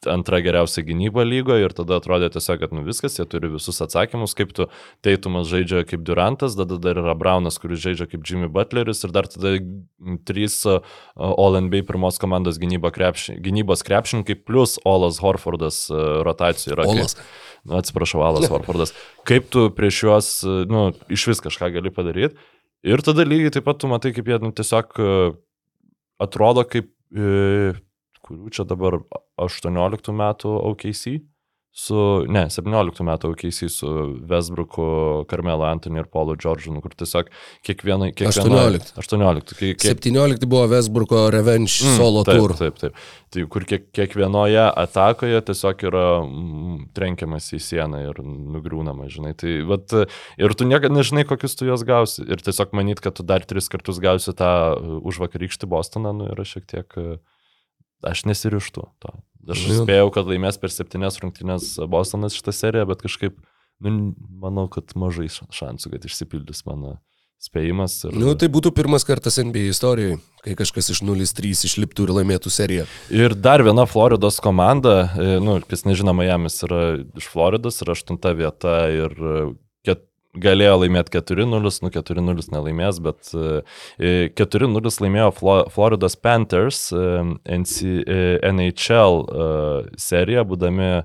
antra geriausia gynyba lygoje ir tada atrodė tiesiog, kad nu viskas, jie turi visus atsakymus, kaip tu Teitumas žaidžia kaip Durantas, tada dar yra Braunas, kuris žaidžia kaip Jimmy Butleris ir dar tada trys uh, All NBA pirmos komandos gynyba krepši, gynybos krepšininkai plus Olas Horfordas uh, rotacijų yra. Olas. Kaip, nu, atsiprašau, Alas Horfordas. Kaip tu prieš juos, nu, iš vis kažką gali padaryti. Ir tada lygiai taip pat tu matai, kaip jie nu, tiesiog uh, atrodo kaip, e, kurių čia dabar 18 metų OKC, su, ne, 17 metų OKC su Vesbruku, Karmelo Antoniu ir Paulu Džordžinu, kur tiesiog kiekvienai... kiekviena- 18. 18. Kiek, kiek, 17 buvo Vesburgo Revenge Mm, solo taip, tour. Taip, taip. Tai kur kiek, kiekvienoje atakoje tiesiog yra mm, trenkiamas į sieną ir nugriūnama, žinai. Tai, vat, ir tu niekada nežinai, kokius tu juos gausi. Ir tiesiog manyt, kad tu dar tris kartus gausi tą uh, už vakarykštį Bostoną, nu yra šiek tiek... uh, Aš nesirištu to. Aš Jo. spėjau, kad laimės per septynes rungtynės Bostonas šitą seriją, bet kažkaip, nu, manau, kad mažai ša- šansų, kad išsipildys mano spėjimas. Ir... Nu, tai būtų pirmas kartas NBA istorijoje, kai kažkas iš 0-3 išliptų ir laimėtų seriją. Ir dar viena Floridos komanda, e, nu, kas nežino, Miamis yra iš Floridos ir aštunta vieta ir galėjo laimėti 4-0, nu 4-0 nelaimės, bet e, 4-0 laimėjo Flo, Floridos Panthers e, NC, e, NHL e, seriją, būdami e,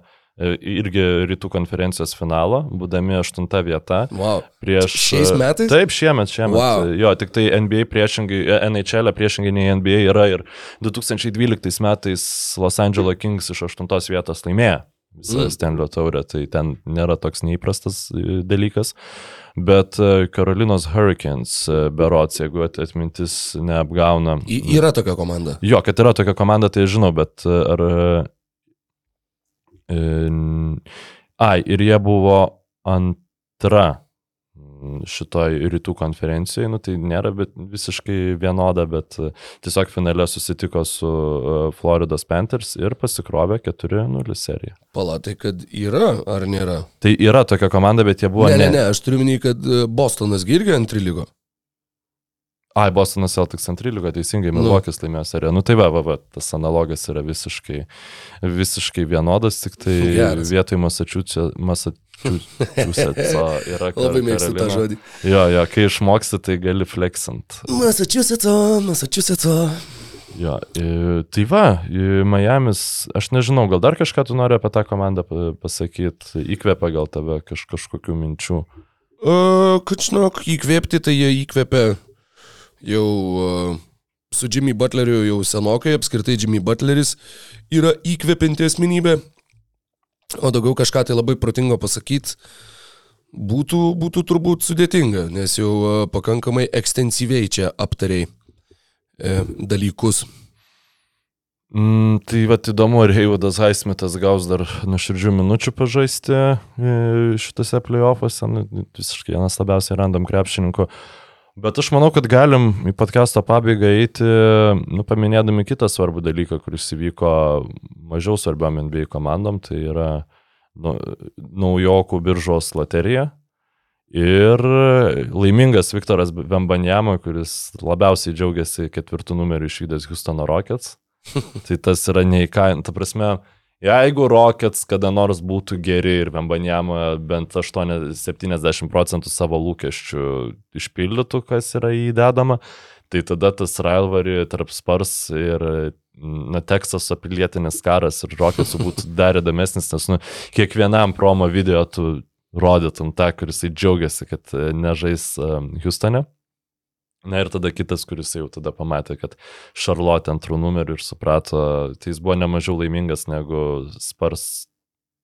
irgi rytų konferencijos finalo, būdami aštunta vieta. Wow. Prieš, Šiais metais? Taip, šiemet, šiemet. Wow. Jo, tik tai NBA priešingai, e, NHL priešingai nei NBA yra ir 2012 metais Los Angeles Kings iš 8 vietos laimėjo visą Mm. Stenlio taurę, tai ten nėra toks neįprastas e, dalykas. Bet e, Carolinos Hurricanes, e, berots, jeigu at- atmintis neapgauna. Y yra tokia komanda. Jo, kad yra tokia komanda, tai žinau, bet e, ar... e, Ai, ir jie buvo antra šitoj rytų konferencijoje, nu tai nėra bet visiškai vienoda, bet e, tiesiog finale susitiko su e, Floridos Panthers ir pasikrovė 4-0 seriją. Palatai, kad yra ar nėra? Tai yra tokia komanda, bet jie buvo Ne, ne, ne, aš turiu minį, kad e, Bostonas gi irgi antri lygo. Ai, Bostonas Celtics ant 13, teisingai, Milvokis laimėjo seriją. Nu tai va, va, va, tas analogas yra visiškai, visiškai vienodas, tik tai Geras. vietoj Massachusetts, <laughs> yra Labai mėgstu tą žodį. Jo, jo, kai išmoksti, tai gali flexant. Massachusetts, Massachusetts. Jo, tai va, Miami's, aš nežinau, gal dar kažką tu nori apie tą komandą pa- pasakyti, įkvepia gal tave kaž, kažkokių minčių. Uh, kad žinok, įkvėpti, tai jie įkvėpė jau su Jimmy Butleriu jau senokai, apskritai Jimmy Butleris yra įkvepianti asmenybė, o daugiau kažką tai labai protingo pasakyti būtų, būtų turbūt sudėtinga, nes jau pakankamai ekstensyviai čia aptariai e, dalykus. Mm, tai va įdomu, ar Heivadas Haismitas gaus dar nuoširdžių minučių pažaisti e, šitose playoffuose, nu, visiškai vienas labiausiai randam krepšininkų. Bet aš manau, kad galim į podcast'o pabaigą eiti, nu, paminėdami kitą svarbų dalyką, kuris įvyko mažiau svarbiom NBA komandom, tai yra nu, naujokų biržos loterija. Ir laimingas Viktoras Vembanjama, kuris labiausiai džiaugiasi ketvirtų numerių išvykęs Houstono Rockets. <laughs> tai tas yra neįkain. Ta prasme, jeigu Rockets kada nors būtų geri ir Vembanjama bent 8, 70 procentų savo lūkesčių išpildytų, kas yra įdedama, tai tada tas rivalry tarp Spars ir na, Teksaso pilietinis karas ir Rockets būtų <laughs> dar įdomesnis, nes nu, kiekvienam promo video tu rodytum tą, kuris džiaugiasi, kad e, nežais um, Houstone. Na ir tada kitas, kuris jau tada pamatė, kad Charlotte antrų numerių ir suprato, tai jis buvo nemažiau laimingas negu Spars,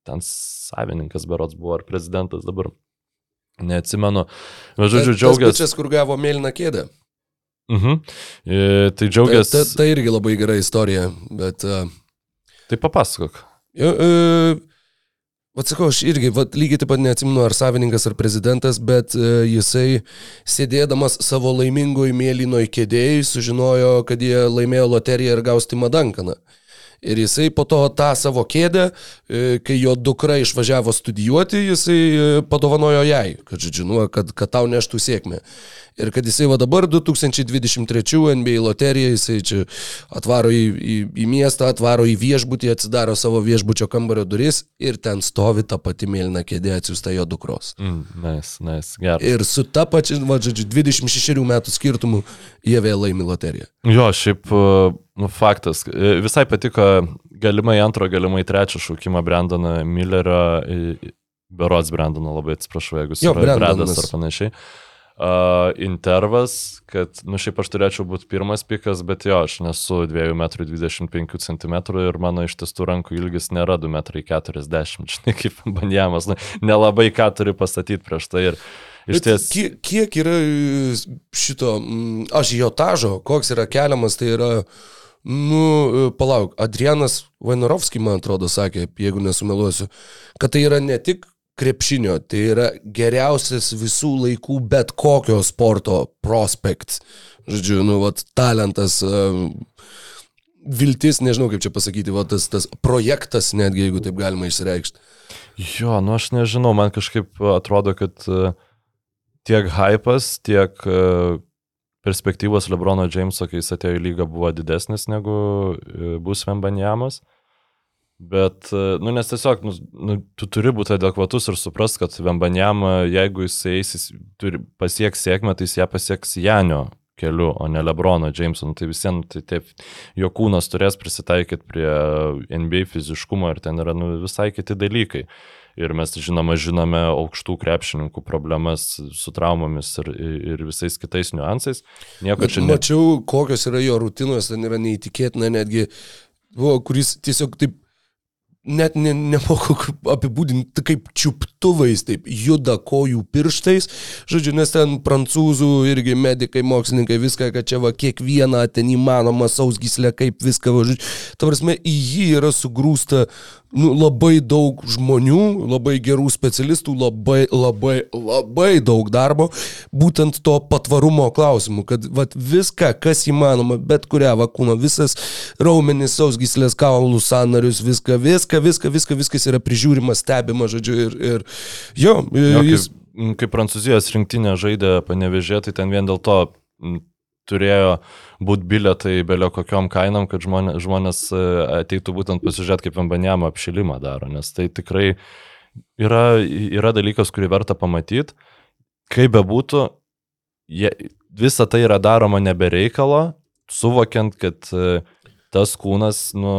ten savininkas berots buvo ar prezidentas dabar. Neatsimenu. Žodžiu, džiaugiasi. Tas, kur gavo mėlyną kėdę. Mhm. E, tai Tai, džiaugiasi. tai, tai irgi labai gera istorija, bet... Uh, Tai papasakok. Jo, e, Vat sakau, aš irgi, vat, lygiai taip pat neatsimenu, ar savininkas, ar prezidentas, bet e, jisai sėdėdamas savo laimingoj mėlynoj kėdėjai sužinojo, kad jie laimėjo loteriją ir gaus Timą Dankaną. Ir jisai po to tą savo kėdę, e, kai jo dukra išvažiavo studijuoti, jisai e, padovanojo jai, kad, žodžiu, nu, kad, kad tau neštų sėkmę. Ir kad jisai va dabar 2023 NBA loterija, jisai čia atvaro į, į, į miestą, atvaro į viešbutį, atsidaro savo viešbučio kambario duris ir ten stovi ta pati mėlyna kėdė atsiųsta jo dukros. Mm, nice, nice, gerai. Ir su ta pačia, va, žodžiu, 26 metų skirtumu jie vėl laimi loteriją. Jo, šiaip, e, nu, faktas. E, Visai patiko galimai antro, galimai trečio šaukimą Brandoną Millerio, e, Berots Brandoną, labai atsiprašau, jeigu jis yra Brandonas. Ar panašiai. Uh, intervas, kad, nu šiaip aš turėčiau būti pirmas pikas, bet jo, aš nesu 2,25 m ir mano iš tiesų rankų ilgis nėra 2,40 m, <laughs> žinai, kaip banjamas, nu, nelabai ką turi pastatyti prieš tai ir iš ties... Kiek, kiek yra e, šito, mm, aš jo tažo, koks yra keliamas, tai yra, nu, e, palauk, Adrianas Vaiнаrovskis, man atrodo, sakė, jeigu nesumeluosiu, kad tai yra ne tik krepšinio, tai yra geriausias visų laikų bet kokio sporto prospekts. Žodžiu, nu, vat, talentas, e, viltis, nežinau kaip čia pasakyti, vat, tas, tas projektas, netgi jeigu taip galima išreikšti. Jo, nu aš nežinau, man kažkaip atrodo, kad e, tiek hypas, tiek e, perspektyvos Lebrono Jameso, kai jis atėjo į lygą, buvo didesnis negu bus Vembanjamas. Bet, nu, nes tiesiog, nu, nu, tu turi būti adekvatus ir suprast, kad Vembanjama, jeigu jis eis, jis pasieks sėkmę, tai jis ją pasieks Janio keliu, o ne Lebrono Jameso. Nu, tai visiems, tai taip, jo kūnas turės prisitaikyti prie NBA fiziškumo ir ten yra nu, visai kiti dalykai. Ir mes, žinoma, žinome aukštų krepšininkų problemas su traumomis ir, ir visais kitais niuansais. Nieko Bet čia ne... mačiau, kokios yra jo rutinos, ten yra neįtikėtina netgi, buvo, kuris tiesiog taip net ne, nemoku apibūdinti, kaip čiuptuvais, taip juda kojų pirštais, žodžiu, nes ten prancūzų irgi medikai, mokslininkai, viską, kad čia va kiekvieną ten įmanomą sausgyslę, kaip viską, va, žodžiu, ta prasme, į jį yra sugrūsta nu, labai daug žmonių, labai gerų specialistų, labai, labai, labai daug darbo, būtent to patvarumo klausimu, kad vat, viską, kas įmanoma, bet kurią vakūną, visas raumenis, sausgyslės, kaulų sanarius, viską, viską, viską, viską, viskas yra prižiūrima, stebima, žodžiu, ir, ir jo, Jo, jis... kaip, kaip Prancūzijos rinktinė žaidė panevežė, tai ten vien dėl to turėjo būti bilietai belio kokiom kainom, kad žmonės, žmonės e, ateitų būtent pasižiūrėti, kaip Vambanjamo apšilimą daro, nes tai tikrai yra, yra dalykas, kurį verta pamatyti. Kaip bebūtų, visa tai yra daroma nebereikalo, suvokiant, kad e, tas kūnas, nu,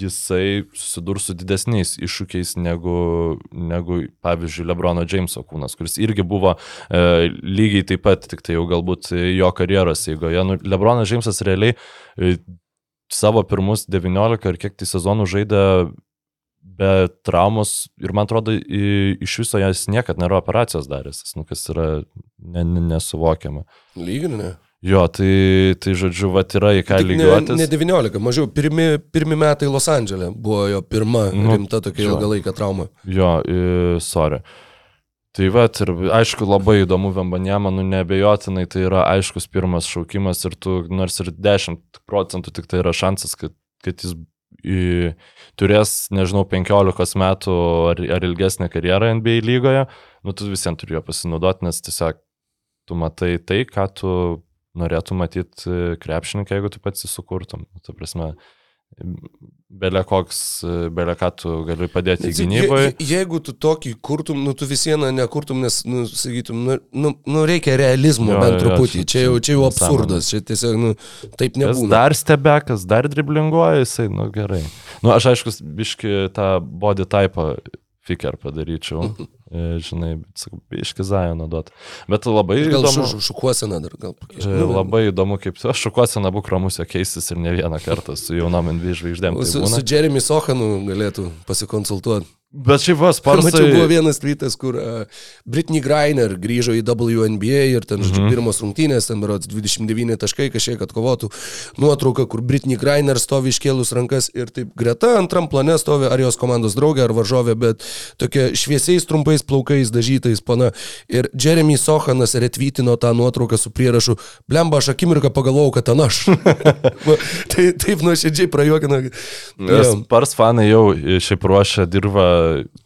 jisai susidurs su didesniais iššūkiais negu, negu pavyzdžiui, Lebrono Jameso kūnas, kuris irgi buvo e, lygiai taip pat, tik tai jau galbūt jo karjeros eigoje. Nu, Lebronas Jamesas realiai e, savo pirmus 19 ar kiek tai sezonų žaidė be traumos ir man atrodo iš viso jas niekad nėra operacijos daręs, nu, kas yra ne, ne, nesuvokiama. Lygiai, ne? Jo, tai, tai žodžiu, va yra į ką Tik ne, lygiuotis. ne 19, mažiau, pirmi, pirmi metai Los Andželė buvo jo pirma Nu, rimta tokia jo. ilgalaikė trauma. Jo, sorry. Tai va, ir aišku, labai įdomu Vembanjama, nu nebejotinai tai yra aiškus pirmas šaukimas ir tu, nors ir 10 procentų tik tai yra šansas, kad, kad jis į, turės, nežinau, 15 metų ar, ar ilgesnę karjerą NBA lygoje, nu tu visiems turi jo pasinaudoti, nes tiesiog tu matai tai, ką tu norėtum matyti krepšininkai, jeigu tu pats įsukurtum. Tu prasme, belė koks, belė ką tu gali padėti Je- gynyboje. je- Jeigu tu tokį kurtum, nu tu vis viena nekurtum, nes, nu, sakytum, nu, nu, nu reikia realizmo Jo, bent jo, truputį. čia- Čia jau, čia jau absurdas, čia tiesiog, nu, taip nebūna. dar stebekas, dar driblinguoja jisai, nu gerai. Nu, aš aišku, biški tą body type fiker padaryčiau, e, <laughs> žinai, bet sakau, biški zajoną duot. Bet labai Gal įdomu. šu, šukuosena dar, gal e, Labai įdomu, kaip aš šukuosi nabu kramusio keisis ir ne vieną kartą su jaunom NV žvaigždėm. Tai Su, su Jeremy Sohanu galėtų pasikonsultuoti. Bet šiaip vas, Mačiau, buvo vienas tweetas, kur uh, Britney Greiner grįžo į WNBA ir ten, žodžiu, Mhm. pirmos rungtynės, ten berods 29 taškai, kažkiek atkovotų nuotrauka, kur Britney Greiner stovi iškėlus rankas ir taip greta antram plane stovi ar jos komandos draugė, ar varžovė, bet tokia šviesiais trumpais plaukais dažytais pana. Ir Jeremy Sohanas retvytino tą nuotrauką su prierašu, blemba, aš akimirką pagalvojau, kad ten aš. <laughs> Tai taip nuoširdžiai prajuokina. Nes Jo. Pars fanai jau šiaip ruošia dirbą,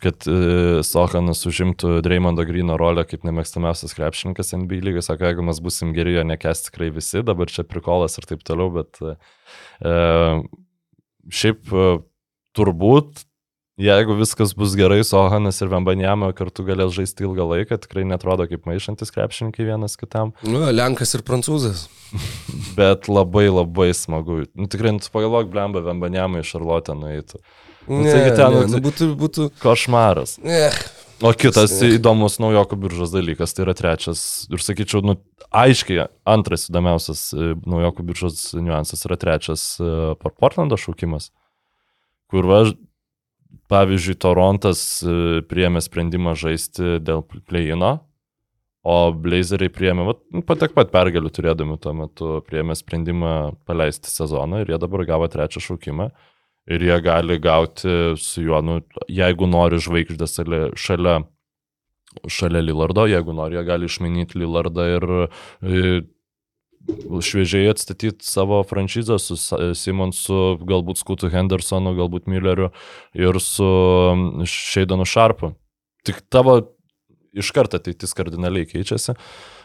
kad e, Sohanas užimtų Dreymondo Grino rolę kaip nemėgstamiausias krepšininkas NBA lygai. Sako, jeigu mes busim geri, jo nekes tikrai visi, dabar čia prikolas ir taip toliau, bet e, e, šiaip e, turbūt, jeigu viskas bus gerai, Sohanas ir Vembanjama kartu galės žaisti ilgą laiką, tikrai netrodo kaip maišantis krepšininkai vienas kitam. Nu, Lenkas ir prancūzas. <laughs> Bet labai labai smagu. Nu, tikrai, nu, pagalvok, blemba, Vembanjama į Šarlotę nueitų. Nu, Ne, taigi ten, ne, nu, nu, būtų, būtų, Košmaras. eh, O kitas Ne. įdomus naujokų biržos dalykas, tai yra trečias, ir sakyčiau, nu, aiškiai antras įdomiausias e, naujokų biržos niuansas yra trečias e, Por- Portlando šaukimas, kur va, pavyzdžiui, Torontas e, priėmė sprendimą žaisti dėl play-ino, o Blazeriai priėmė, va, nu, patek pat pergalių turėdami tuo metu, priėmė sprendimą paleisti sezoną ir jie dabar gavo trečią šaukimą. Ir jie gali gauti su juo, nu, jeigu nori žvaigždės šalia, šalia, Lillardo, jeigu nori, jie gali išmainyti Lillardą ir e, šviežiai atstatyti savo franšizę su Simonsu, galbūt Skutu Hendersonu, galbūt Mülleriu ir su Šeidanu Šarpu. Tik tavo iš karto ateitis kardinaliai keičiasi.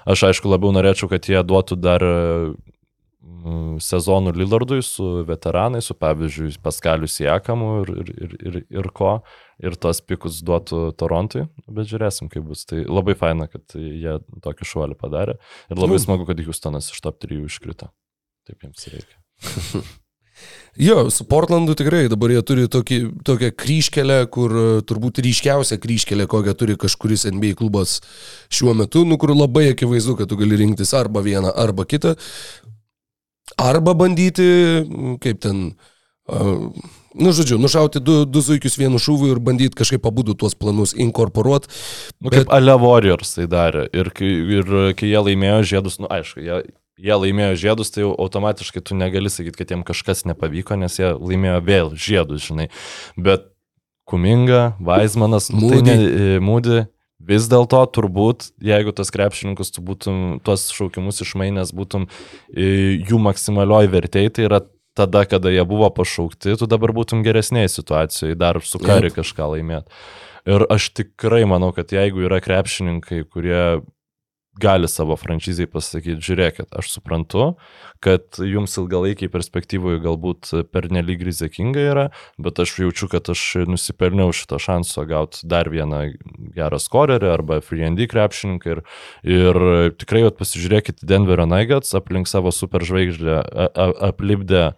Aš aišku labiau norėčiau, kad jie duotų dar mm, sezonų Lillardui su veteranai, su pavyzdžiui Paskaliu Siekamu ir, ir, ir, ir, ir ko, ir tos pikus duotų Torontui, bet žiūrėsim, kaip bus. Tai labai faina, kad jie tokį šuolį padarė ir labai Nu. smagu, kad Houstonas iš top 3 iškrito. Taip jiems reikia. <laughs> Jo, su Portlandu tikrai dabar jie turi tokį, tokią kryškelę, kur e, turbūt ryškiausia kryškelė, kokią turi kažkuris NBA klubas šiuo metu, nu kur labai akivaizdu, kad tu gali rinktis arba vieną, arba kitą. Arba bandyti, kaip ten, uh, nu žodžiu, nušauti du, du zuikius vienu šūviu ir bandyti kažkaip abudu tuos planus inkorporuoti. Nu, kaip Ale Warriors tai darė. Ir ir kai jie laimėjo žiedus, nu aišku, jie, jie laimėjo žiedus, tai jau automatiškai tu negali sakyti, kad jiems kažkas nepavyko, nes jie laimėjo vėl žiedus, žinai. Bet Kuminga, Vaismanas, nu, tai ne, e, Mūdi. Vis dėlto turbūt, jeigu tas krepšininkus tu būtum, tuos šaukimus išmainęs būtum e, jų maksimalioji vertėjai, tai yra tada, kada jie buvo pašaukti, tu dabar būtum geresnėje situacijoje, dar su kari kažką laimėti. Ir aš tikrai manau, kad jeigu yra krepšininkai, kurie gali savo franšizai pasakyti, žiūrėkit, aš suprantu, kad jums ilgalaikiai perspektyvoje galbūt per nelik rizikinga yra, bet aš jaučiu, kad aš nusipelniau šito šanso gauti dar vieną gerą skorerį arba FreeND krepšininką ir, ir tikrai vat, pasižiūrėkit Denverio Nuggets aplink savo superžvaigždę a- a- aplipdę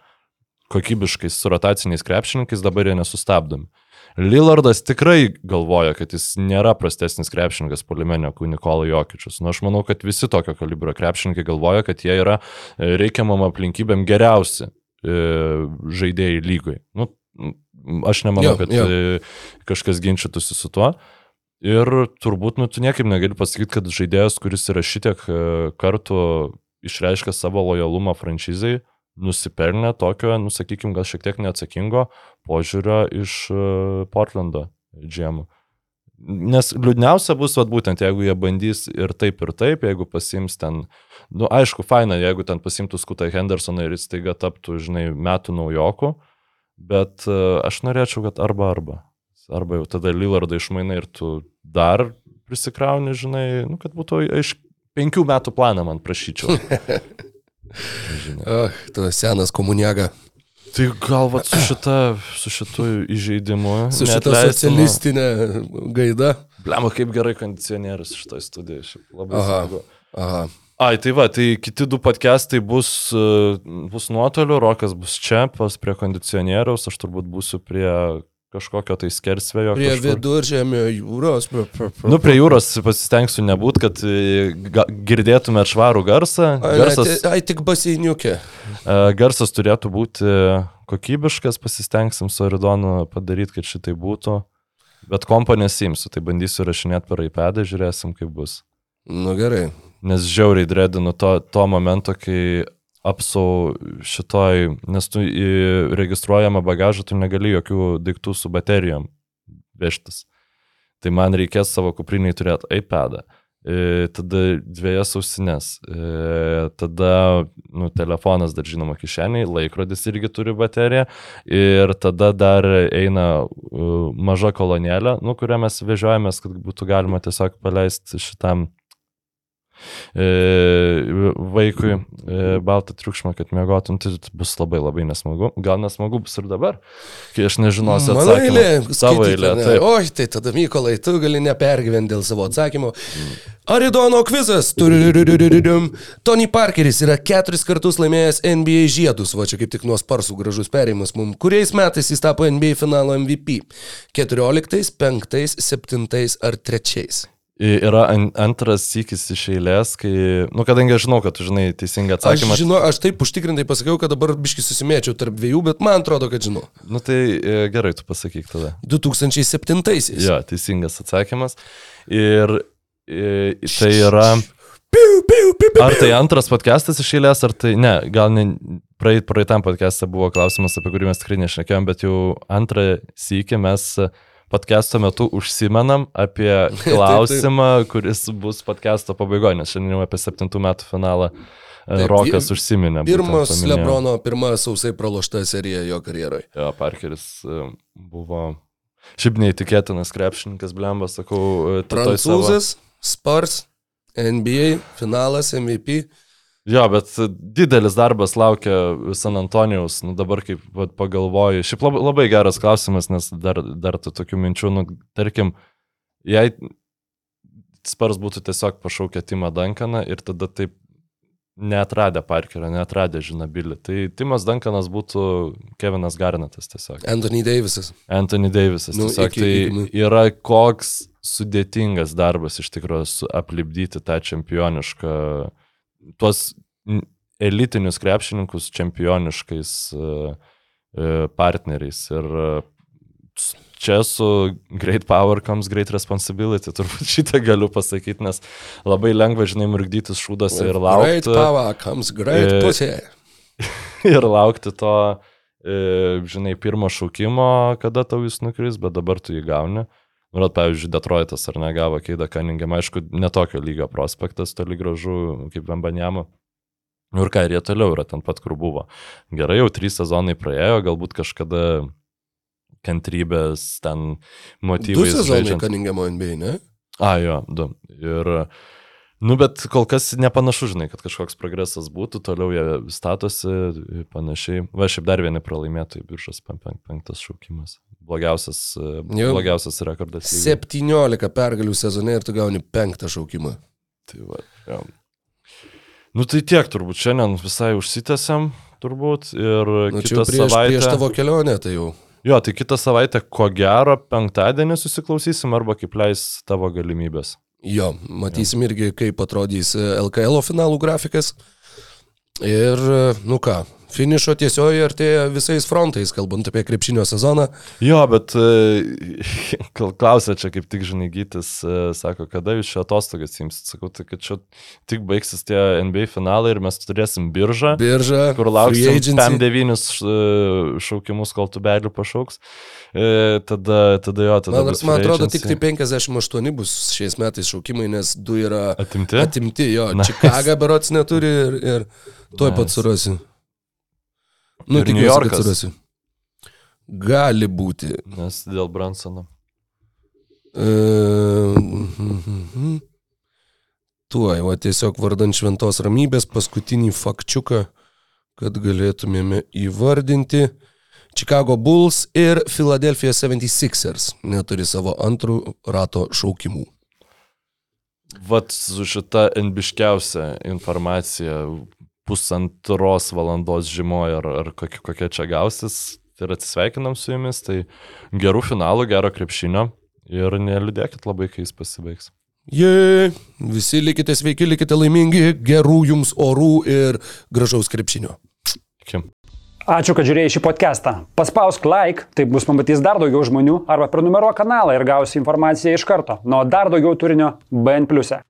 kokybiškais su rotaciniais krepšininkais, dabar jie nesustabdomi. Lillardas tikrai galvoja, kad jis nėra prastesnis krepšininkas polime negu Nikola Jokičius. Nu, aš manau, kad visi tokio kalibro krepšininkai galvoja, kad jie yra e, reikiamam aplinkybėm geriausi e, žaidėjai lygoj. Nu, aš nemanau, Jo, kad e, kažkas ginčytųsi su tuo. Ir turbūt, nu, tu niekaip negali pasakyti, kad žaidėjas, kuris yra šitiek e, kartų išreiškia savo lojalumą franšizai, nusipelnė tokio, nu, sakykime, gal šiek tiek neatsakingo požiūrio iš e, Portlando džiemų. Nes liūdniausia bus, vat, būtent, jeigu jie bandys ir taip, ir taip, jeigu pasims ten, nu, aišku, faina, jeigu ten pasimtų skutą Hendersoną ir jis taiga taptų, žinai, metų naujokų, bet e, aš norėčiau, kad arba arba. Arba jau tada Lillardą išmaina ir tu dar prisikrauni, žinai, nu, kad būtų iš penkių metų planą man prašyčiau. <laughs> Ach, tu senas komuniaga. Tai gal vat su, šita, su šitu įžeidimu. Su šita socialistinė gaida. Blemba, kaip gerai kondicionierius šitoje studijoje. Labai Aha. smagu. Aha. Ai, tai va, tai kiti du podcastai bus, e, bus nuotoliu, Rokas bus čia, pas prie kondicionieriaus, aš turbūt būsiu prie kažkokio tai skersvėjo. Prie kažkur. viduržėmio jūros. Nu, prie jūros pasistengsiu nebūt, kad e, girdėtume švarų garsą. Ai, Garsas, tai- ai, tik baseiniukė. e, garsas turėtų būti kokybiškas, pasistengsim su Aridonu padaryti, kad šitai būtų. Bet kompo nesimsiu, tai bandysiu rašinėti per iPadą, žiūrėsim, kaip bus. Nu gerai. Nes žiauriai dredinu to, to momento, kai apsau šitoj, nes tu į registruojamą bagažą, tu negali jokių daiktų su baterijom vežtis. Tai man reikės savo kupriniai turėti iPadą. E, tada dviejas ausinės, e, tada nu, telefonas dar žinoma kišeniai, laikrodis irgi turi bateriją ir tada dar eina uh, maža kolonėlė, nu, kurią mes vežiojamės, kad būtų galima tiesiog paleisti šitam e, vaikui e, baltą triukšmą, kad mėgotum, tai bus labai labai nesmagu. Gal nesmagu bus ir dabar, kai aš nežinosiu Mano atsakymą. eilė. Savo eilė. Taip. Oi, tai tada Mykolai, tu gali nepergyventi dėl savo atsakymo. Aridono kvizas. Tony Parkeris yra keturis kartus laimėjęs NBA žiedus, va čia kaip tik nuo sparsų gražus perėjimas mums. Kuriais metais jis tapo NBA finalo MVP? 14, 5, 7 ar 3? Yra an, antras sykis iš eilės, kai, nu, kadangi aš žinau, kad tu žinai teisingą Aš atsakymą. žinau, aš taip užtikrintai pasakiau, kad dabar biški susimėčiau tarp dviejų, bet man atrodo, kad žinau. Nu tai e, gerai, tu pasakyk tada. 2007-aisiais. Jo, teisingas atsakymas. Ir e, tai yra... Piu, piu, piu, piu. Ar tai antras podcastas iš eilės, ar tai... Ne, gal ne, praeit, praeitam podcast'e buvo klausimas, apie kurį mes tikrai nešnekėjom, bet jau antrą sykį mes podcast'o metu užsimenam apie <laughs> klausimą, kuris bus podcast'o pabaigoje, nes šiandien jau apie septintų metų finalą e, Taip, Rokas užsiminė. Pirmas. Lebrono, pirma sausai pralošta serija jo karjeroje. Jo, Parkeris e, buvo šiaip neįtikėtinas krepšininkas, blemba, sakau, e, Prancūzas, Spars, NBA, finalas, MVP. Jo, bet didelis darbas laukia San Antonijaus, nu dabar kaip pagalvoju. Šiaip labai, labai geras klausimas, nes dar, dar tų tokių minčių, nu, tarkim, jei Spars būtų tiesiog pašaukę Timą Duncaną ir tada taip neatradę Parkerio, neatradę Žinabilį, tai Timas Duncanas būtų Kevinas Garnetas tiesiog. Anthony Davisas. Anthony Davisas. Nu, Tiesiog iki- tai iki- nu. yra koks sudėtingas darbas iš tikrųjų aplipdyti tą čempionišką, tuos elitinius krepšininkus čempioniškais e, e, partneriais. Ir e, čia su Great Power comes Great Responsibility, turbūt <laughs> šitą galiu pasakyti, nes labai lengva, žinai, murgdytis šūdose ir Great laukti power comes great pussy. <laughs> ir laukti to, žinai, pirmo šaukimo, kada tau jis nukris, bet dabar tu jį gauni. Nu, vat, pavyzdžiui, Detroitas ar negavo Keidą Cunningham, aišku, netokio lygio prospektas, toli gražu kaip Vembanjamo. Nu ir ką, ir jie toliau yra ten pat, kur buvo. Gerai, jau trys sezonai praėjo, galbūt kažkada kantrybės ten Du motyvai. sezonai Cunninghamo NBA, ne? A, jo, du. Ir Nu, bet kol kas nepanašu, žinai, kad kažkoks progresas būtų, toliau jie statosi panašiai. Va, šiaip dar vieni pralaimėtojai, pen- penktas šaukimas. Blogiausias, Jau. blogiausias rekordas. lygoje. 17 pergalių sezone ir tu gauni penktą šaukimą. Tai va, jo. Nu tai tiek turbūt, šiandien visai užsitęsiam turbūt ir Nu, kitą jau prieš, savaitę... prieš tavo kelionę, tai jau. Jo, tai kitą savaitę ko gero penktadienį susiklausysim arba kaip leis tavo galimybės. Jo, matysim irgi, kaip atrodys e, LKL finalų grafikas. Ir, e, nu ką, finišo tiesioji artėja visais frontais, kalbant apie krepšinio sezoną. Jo, bet e, <laughs> klausia čia kaip tik žinai gytis, e, sako, kada jūs čia atostogas imsit. Sakau, tai kad čia tik baigsis tie NBA finalai ir mes turėsim biržą. Birža, kur lauksim agency. tam devynis e, šaukimus, kol tu belių pašauks. Tada, tada jo, tada Man, man atrodo, agency. tik tai 58 bus šiais metais šaukimai, nes du yra Atimti? atimti. Jo, Nice. Čikaga berots neturi ir, ir tuoj <laughs> pat Nice. surasi. Nu, tikiuosi, kad Niujorkas. surasi. Gali būti. Nes dėl Bransono. E, mhm. Tuoj, va tiesiog vardant šventos ramybės paskutinį fakčiuką, kad galėtumėme įvardinti. Chicago Bulls ir Philadelphia 76ers neturi savo antrų rato šaukimų. Vat su šita enbiškiausia informacija pusantros valandos žymoja, ar, ar kokia, kokia čia gausis. Ir atsisveikinam su jumis. Tai gerų finalų, gero krepšinio. Ir neliūdėkit labai, kai jis pasibaigs. Jei, visi likite sveiki, likite laimingi, gerų jums orų ir gražaus krepšinio. Iki. Ačiū, kad žiūrėjai šį podcastą. Paspausk like, taip bus pamatys dar daugiau žmonių, arba prenumeruok kanalą ir gausi informaciją iš karto. Nuo dar daugiau turinio BN ⁇. e.